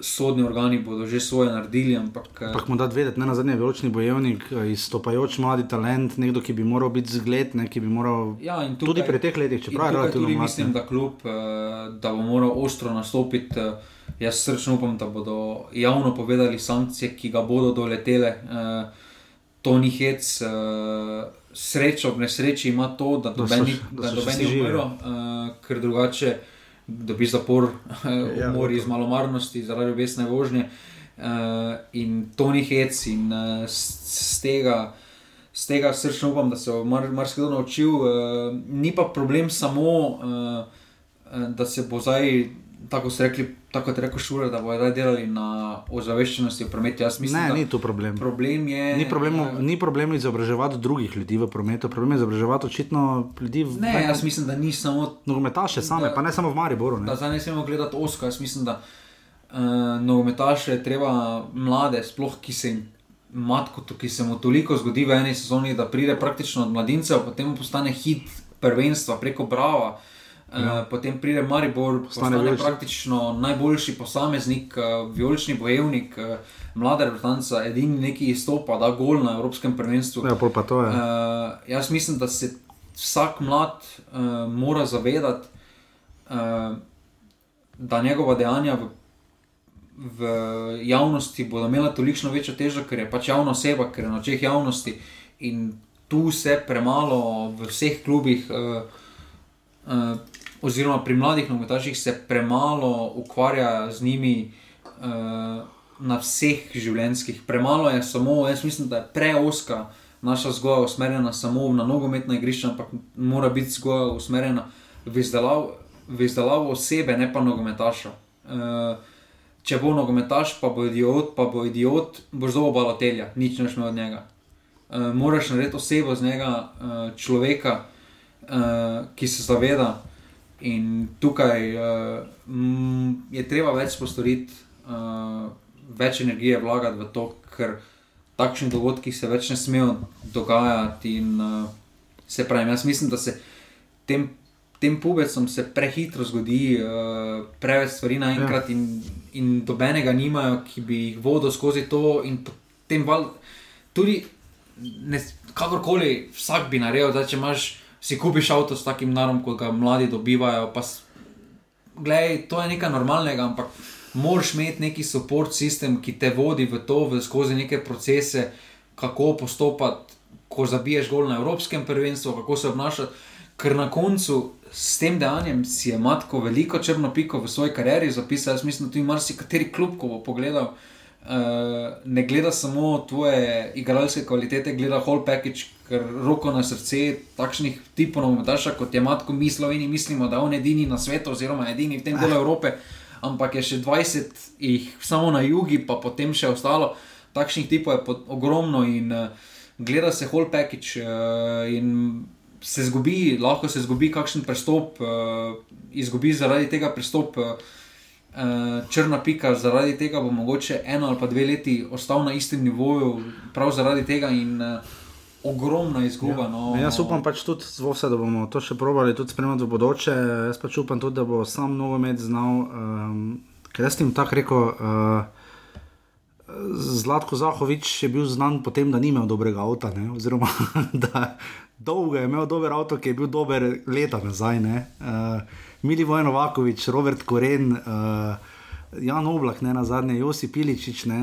sodni organi bodo že svoje naredili. Ampak, eh, ampak moramo dati vedeti, ne na zadnje, veločni bojevnik, eh, izstopajoč mladi talent, nekdo, ki bi moral biti zgled, ne, ki bi moral. Ja, tukaj, tudi pri teh letih, čeprav je to tudi mislim, da kljub, eh, da bo moral ostro nastopiti. Jaz srčno upam, da bodo javno povedali sankcije, ki ga bodo doletele. To ni hec, srečo ob nesreči ima to, da dobi umrlo, ker drugače dobi zapor, [laughs] ja, umori iz malomarnosti zaradi obesne vožnje. Uh, in to ni hec, in uh, z tega, tega srčno upam, da se bo marsikdo mar naučil. Uh, ni pa problem samo, uh, da se bo zdaj tako se rekli, tako je rekel Šuler, da bodo delali na ozaveščenosti v prometu. Mislim, ne, ni to problem. problem je, ni, problem, uh, ni problem izobraževati drugih ljudi v prometu, problem je izobraževati očitno ljudi v. Ne, jaz mislim, da ni samo. Nogometaše same, da, pa ne samo v Mariboru. Ne. Da zdaj ne smemo gledati oska, jaz mislim, da uh, nogometaše treba mlade, sploh ki se jim. matko, ki se mu toliko zgodi v eni sezoni, da pride praktično od mladincev, potem postane hit prvenstva preko Brava. Ja. Uh, potem pride Maribor, postane praktično najboljši posameznik, uh, vijolični bojevnik, uh, mlada reprezentanca, edini neki izstopa, da gol na Evropskem prvenstvu. Ja, pa to je. Uh, jaz mislim, da se vsak mlad uh, mora zavedati, uh, da njegova dejanja v, v javnosti bodo imela toliko večjo težo, ker je pač javna oseba, ker je na očeh javnosti in tu se premalo v vseh klubih. Uh, uh, Oziroma, pri mladih nogometaših se premalo ukvarja z njimi uh, na vseh življenjskih. Premalo je samo, jaz mislim, da je preoska naša vzgoja usmerjena samo na nogometna igrišča, ampak mora biti vzgoja usmerjena v izdelavo, v izdelavo osebe, ne pa nogometaša. Uh, če bo nogometaš, pa bo idiot, pa bo idiot, bo zelo balotelja, nič ne smeš od njega. Uh, moraš narediti osebo z njega, uh, človeka, uh, ki se zaveda. In tukaj uh, je treba več postoriti, uh, več energije vlagati v to, ker takšni dogodki se več ne smejo dogajati. In, uh, se pravi, jaz mislim, da se tem, tem pubecom se prehitro zgodi, uh, preveč stvari naenkrat ja. in, in dobenega nimajo, ki bi jih vodil skozi to. In potem val, tudi, ne, kakorkoli, vsak bi naredil, da če imaš si kupiš avto s takim narom, kot ga mladi dobivajo. Pa, glej, to je nekaj normalnega, ampak moraš imeti neki podporni sistem, ki te vodi v to, v skozi neke procese, kako postopati, ko zabiješ gol na Evropskem prvenstvu, kako se obnašati. Ker na koncu s tem dejanjem si je matko veliko črno piko v svoji karieri zapisal. Jaz mislim, da tudi marsikateri klub, ko bo pogledal, uh, ne gleda samo tvoje igralske kvalitete, gleda whole package, ker roko na srce takšnih tipov nogometaša, kot je Matko, mi Sloveni mislimo, da je on edini na svetu, oziroma edini v tem delu Evrope, ampak je še 20 jih samo na jugu, pa potem še ostalo. Takšnih tipov je ogromno in uh, gleda se whole package uh, in se zgubi, lahko se zgubi kakšen pristop, uh, izgubi zaradi tega pristop. Uh, Črna pika, zaradi tega bo mogoče eno ali pa dve leti ostal na istem nivoju, prav zaradi tega. In, uh, ogromna izguba. Ja. No. Jaz upam pač tudi, vse, da bomo to še provali, tudi spremljati v bodoče. Jaz pač upam tudi, da bo sam nogomet znal. Um, ker jaz sem tako rekel. Uh, Zlatko Zahovič je bil znan po tem, da ni imel dobrega avta, ne? oziroma [laughs] da dolgo je imel dober avto, ki je bil dober leta nazaj. Uh, Mili Vojno Vakovič, Robert Koren, uh, Jan Oblak, ne na zadnje, Josi Piličič, uh,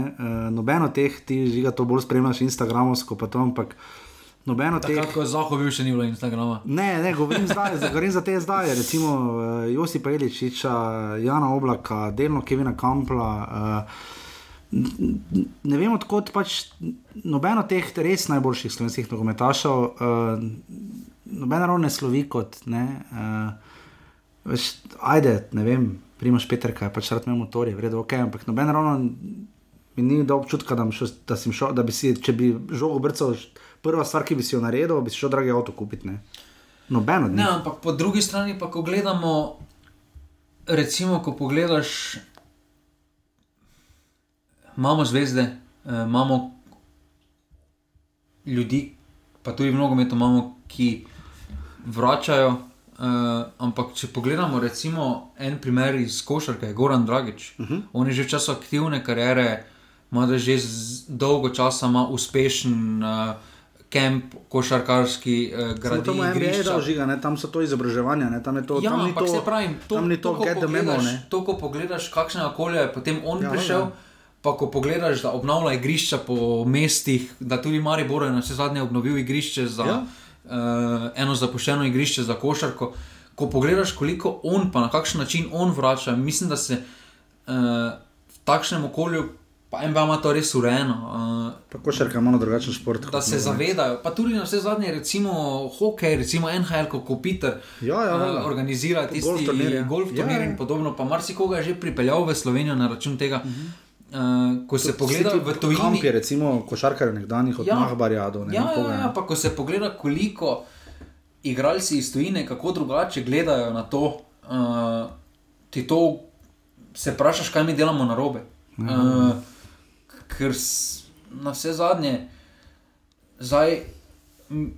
nobeno teh, ti že ga to bolj spremljaš, Instagramovsko, pa to, ampak uh, Nobeno teh. Tako je zahod bil še ni bilo Instagrama. Ne, ne, govorim, zdaj, govorim za te zdaj, recimo uh, Josipa Eličiča, Jana Oblaka, delno Kevina Kampla. Uh, Ne vem, odkot pač nobeno teh res najboljših slovenskih nogometašov, uh, nobeno ravno ne slovi kot. Ne, uh, veš, ajde, ne vem, primaš Peter, kaj pač rad imamo motorje, vredno ok, ampak nobeno ravno mi ni dal občutka, da, šel, da, šel, da bi si, če bi žogo brcal prva stvar, ki bi si jo naredil, bi šel dragi avto kupiti. Ne? Nobeno. Ne, ampak po drugi strani pa, ko gledamo, recimo, ko pogledaš, imamo zvezde, eh, imamo ljudi, pa tudi mnogo metov imamo, ki vračajo. Uh, ampak, če pogledamo, recimo, en primer iz košarke, Goran Dragič, uh mhm. -huh. on je že v času aktivne kariere, ima že dolgo časa, ima uspešen uh, kamp, košarkarski uh, grad. To je bilo že nekaj, tam so to izobraževanja, ne? tam je to. Ja, tam ampak to, se pravi, to, tam ni to, to, get the memo. To, ko pogledaš, kakšne okolje je potem on ja, prišel. Ja. Pa ko pogledaš, da obnavlja igrišča po mestih, da tudi Maribor je na vse zadnje obnovil igrišče za ja. uh, eno zapuščeno igrišče za košarko. Ko pogledaš, koliko on, pa na kakšen način on vrača, mislim, da se uh, v takšnem okolju pa en ima to res urejeno. Uh, Košarka ima drugačen šport. Da se zavedajo, pa tudi na vse zadnje, recimo hokej, recimo NHL, kot Peter, ja, ja, ja. Uh, organizira tisti golf turnir, golf turnir ja, ja. in podobno. Pa marsikoga je že pripeljal v Slovenijo na račun tega. Uh -huh. Uh, ko se pogleda v ime, kot je recimo košarkar nekdanjih od ja, Mahbarja do Neba. Ja, ja, ja, pa ko se pogleda, koliko igralci iz tujine, kako drugače gledajo na to, uh, ti to se vprašaš, kaj mi delamo na robe. Uh -huh. Uh, ker na vse zadnje, zdaj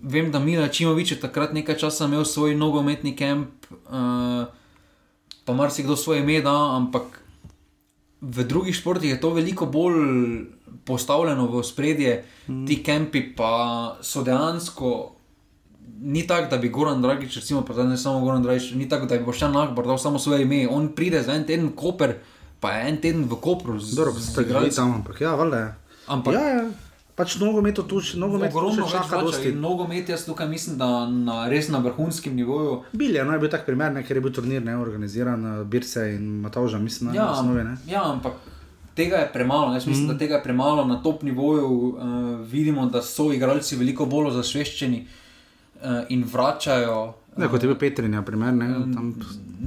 vem, da Mila Čimovič je takrat nekaj časa imel svoj nogometni kamp, uh, pa marsikdo svoje ime da, ampak v drugih športih je to veliko bolj postavljeno v spredje, mm. ti kampi pa so dejansko. Ni tako, da bi Goran Dragič, recimo, pa ne samo Goran Dragič, ni tako, da bi Boštjan Nahbar dal samo svoje ime. On pride za en teden Koper, pa je en teden v Kopru. z- Dobro, z ste igrali tam, ampak ja, valjda je. Ampak Ja, ja. Pač nogomet tu še nogomet ogromno čaka in nogomet jaz tukaj mislim, da na res na vrhunskem nivoju. Bil je, no je bil tak primer, ne, ker je bil turnir neorganiziran, eh, Birse in Matauža, mislim, na Ja, osnovi. Ne. ja, ampak tega je premalo. Jaz mislim, mm. da tega je premalo na top nivoju. Uh, vidimo, da so igralci veliko bolj zasveščeni uh, in vračajo. Ne, kot je bil Petrinja, primer, ne, tam,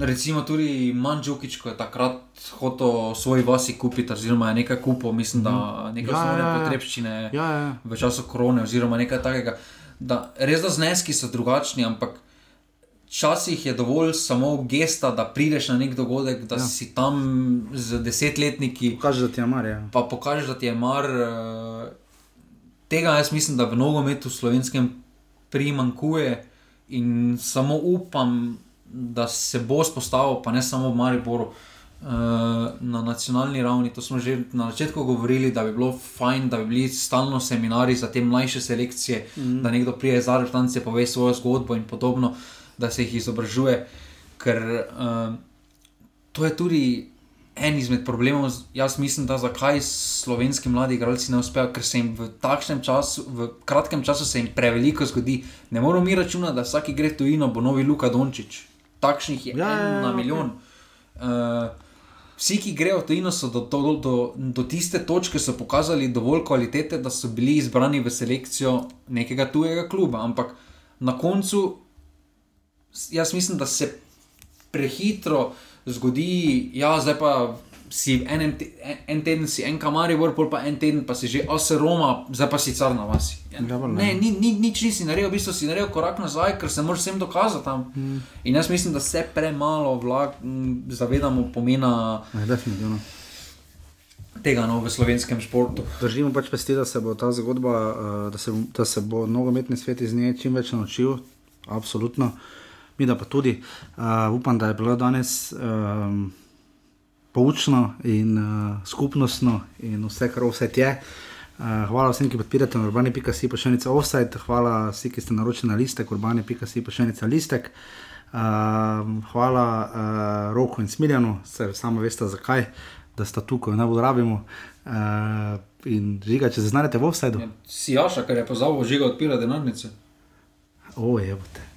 Recimo tudi Manžukič, ko je takrat hotel svoj vasi kupiti, oziroma je nekaj kupil, mislim, da nekaj Ja, osnovne ja, ja. potrebščine ja, ja. v času korone, oziroma nekaj takega. Da, res da zneski so drugačni, ampak včasih je dovolj samo gesta, da prideš na nek dogodek, da ja. si tam z desetletniki, Kaže, da ti je mar, ja. pa pokažeš, da ti je mar. eh, Tega jaz mislim, da v nogometu slovenskem primankuje in samo upam, da se bo spostavil, pa ne samo v Mariboru. eh, Na nacionalni ravni, to smo že na začetku govorili, da bi bilo fajn, da bi bili stalno seminari za te mlajše selekcije, mm. da nekdo prije za reprezentance, pove svojo zgodbo in podobno, da se jih izobražuje. Ker uh, to je tudi en izmed problemov. Jaz mislim, da zakaj slovenski mladi igralci ne uspejo, ker se jim v takšnem času, v kratkem času se jim preveliko zgodi. Ne moramo mi računati, da vsak gre tujino, bo novi Luka Dončić. Takšnih je Ja, ja, ja, en ja, na milijon. Uh, Vsi, ki grejo v tujino, so do, do, do, do tiste točke so pokazali dovolj kvalitete, da so bili izbrani v selekcijo nekega tujega kluba. Ampak na koncu, jaz mislim, da se prehitro zgodi, ja, zdaj pa si en, en, te- en, en teden si en kamaribor, pol pa en teden pa si že ose Roma, zdaj pa si car na vasi. Ja, Ja, valjda. ne, ni, ni, nič nisi naredil, v bistvu si naredil korak nazaj, ker se moraš vsem dokazati tam. Mm. In jaz mislim, da se premalo vlag, m, zavedamo pomena Ne, definitivno. tega no, v slovenskem športu. Držimo pač pesti, da se bo ta zgodba, eh, da se, da se bo nogometni svet iz nje čim več naučil, absolutno. Mi da pa tudi. Uh, upam, da je bilo danes um, poučno in uh, skupnostno in vse, kar vse je. Uh, hvala vsem, ki podpirate na urbani.si pošiljnica offside, hvala vsem, ki ste naročili na listek urbani.si pošiljnica listek. Uh, hvala uh, Roku in Smiljanu, se samo veste zakaj, da sta tukaj, najbolj rabimo. Uh, in žiga, če se znajdete v offsideu. Ja, Si Jaša, ker je pozabil žiga odpira denarnice. O, je bote.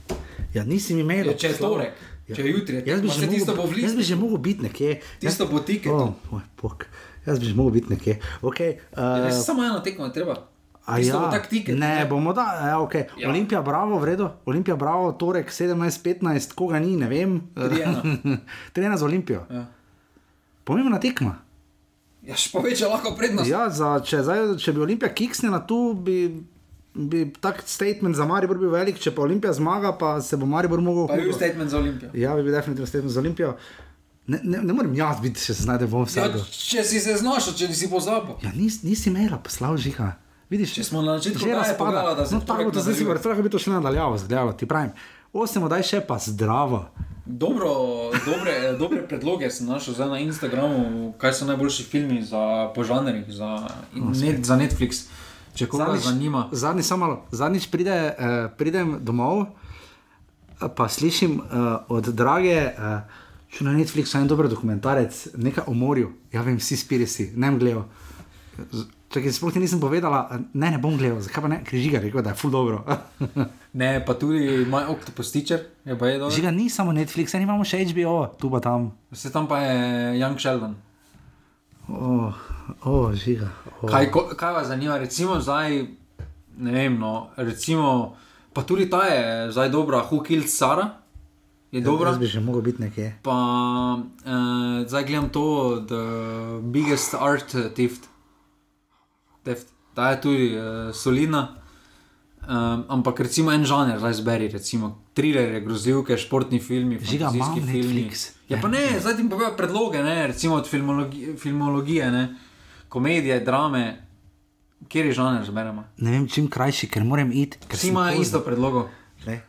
Ja, nisi mi imel. Ja, če je torek, če je jutri, Jaz bi, pa že tisto bo mogel, v jaz bi že mogel biti nekje. Tisto bo tiketu. Oh, moj bog. Jaz bi že mogel biti nekje. Okay, uh, Uh, samo eno tekmo je treba. A ja, bo tak tiket. ne, bomo da, ja, okay. ja. Ja. Olimpija, bravo, v redu. Olimpija, bravo, torek 17-15, koga ni, ne vem. 3:1. 3-1 [laughs] za Olimpijo. Ja. Pomembna tekma. Ja, še poveča lahko prednost. Ja, za, če, zdaj, če bi Olimpija kiksnila tu, bi, bi tak statement za Maribor bil velik, če pa Olimpija zmaga, pa se bo Maribor mogel. Pa je bil statement za Olimpijo. Ja, bi bil definitivno statement za Olimpijo. Ne, ne, ne morem jaz biti, če se znajdem v Ja, vsakdo. če si se znašel, če si pozabil. Ja, nis, nisi imela, poslav žiga. Vidiš, Če smo na začetku že oddaje razpada. povedala, da se no, tako torek bo to zdaj si vrtel, bi to še nadaljavo, zgledalo ti pravim. Osem oddaj še pa zdravo. Dobro, dobre, dobre predloge sem našel na Instagramu, kaj so najboljši filmi za požanrih, za, net, za Netflix. Če koga zanima. zadnji, samo malo, zadnjič pride, eh, pridem domov, eh, pa slišim eh, od drage, eh, če na Netflixu je en dober dokumentarec, nekaj o morju. Ja, vem, vsi spiri si, ne vem, gledal. Če sploh ti nisem povedala, ne, ne bom gledal, zakaj pa ne, ker žiga rekel, da je ful dobro. [laughs] Ne, pa tudi moj Octopus Teacher je pa je dobro. žiga ni samo Netflix, ne imamo še HBO, tu pa tam. Vse tam pa je Young Sheldon. Oh, oh, žiga. Oh. Kaj, ko, kaj vas zanima, recimo zdaj, ne vem, no, recimo, pa tudi ta je zdaj dobra, Who Killed Sara je dobra. Jaz bi že mogel biti nekje. Pa uh, zdaj gledam to, The Biggest Art Theft. Theft. Ta je tudi uh, solidna. Um, ampak recimo en žanr, zberi, recimo thriller, grozljivke, športni filmi, fantazijski filmi. Netflix. Ja, pa ne, zdaj ti povejo predloge, ne, recimo od filmologi filmologije, ne, komedije, drame. Kjer je žanr, že beremo? Ne vem, čim krajši, ker moram iti. ker Vsi imajo isto predlogo. Glej.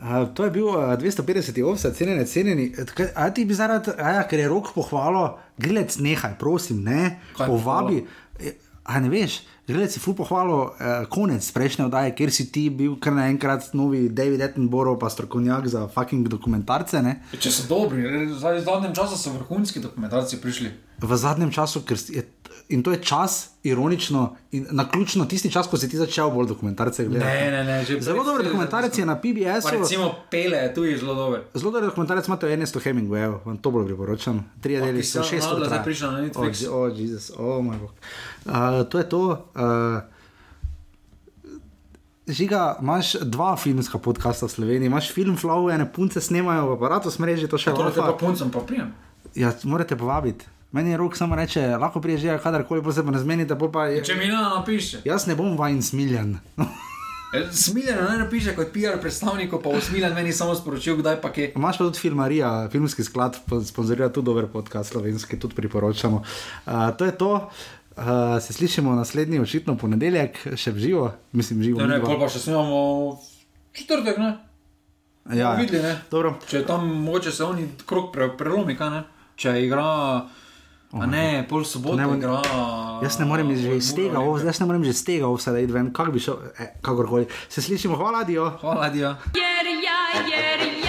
Uh, to je bil uh, 250 ovsa, cenjeni, cenjeni. A ti bi zaradi, ja, ker je rok pohvalo, gledec, nehaj, prosim, ne, Kaj povabi. Eh, A ne veš, gledec si fu pohvalo uh, konec prejšnje oddaje, kjer si ti bil kar naenkrat novi David Attenborough, pa strokovnjak za fucking dokumentarce. Ne? Če so dobri, v zadnjem času so vrhunski dokumentarci prišli. V zadnjem času, ker je, in to je čas, ironično, in na ključno tisti čas, ko si ti začel bolj dokumentarce gledati. Ne, ne, ne, že Zelo dober dokumentarec je na PBS-u. recimo Pele, tu je zelo dober. Zelo dober dokumentarec imate o Ernestu Hemingwayu, vam to bolj priporočam. Tri deli so šest ur. zdaj prišel na Netflix. O, oh, Jezus, o oh, moj bog. Uh, to je to. Uh, Žiga, imaš dva filmska podcasta v Sloveniji, imaš film Flow, ene punce snemajo v aparatu smreži, to še Torej te pa puncem pa prijem. Ja, morate povabiti. Meni je rok samo reče, lahko priješ že kadarkoli, pa se pa ne zmenite, pol pa je. Če mi ne napiše. Jaz ne bom vajen smiljen. [laughs] Smiljeno ne napiše kot PR predstavniku, pa usmiljen meni samo sporočil, kdaj pa kje. Imaš pa tudi filmarija, filmski sklad, po- sponzorira tudi dober podcast, slovenski, tudi priporočamo. Uh, to je to. Uh, se slišimo naslednji, očitno ponedeljek, še v živo, mislim, živo. Ne, ne, pol pa še snimamo četrtek, ne? ja, videli, ne. Dobro. Če tam mogoče se oni krok pre, prelomi, kaj ne? Če igra, a ne, pol soboto Ne, igra. Jaz ne morem že iz tega, ov- jaz ne morem že iz tega, vse da id ven, kako bi šel, eh, kakorkoli. Se slišimo, hvala, dio. Hvala, Dio. Yer ya yer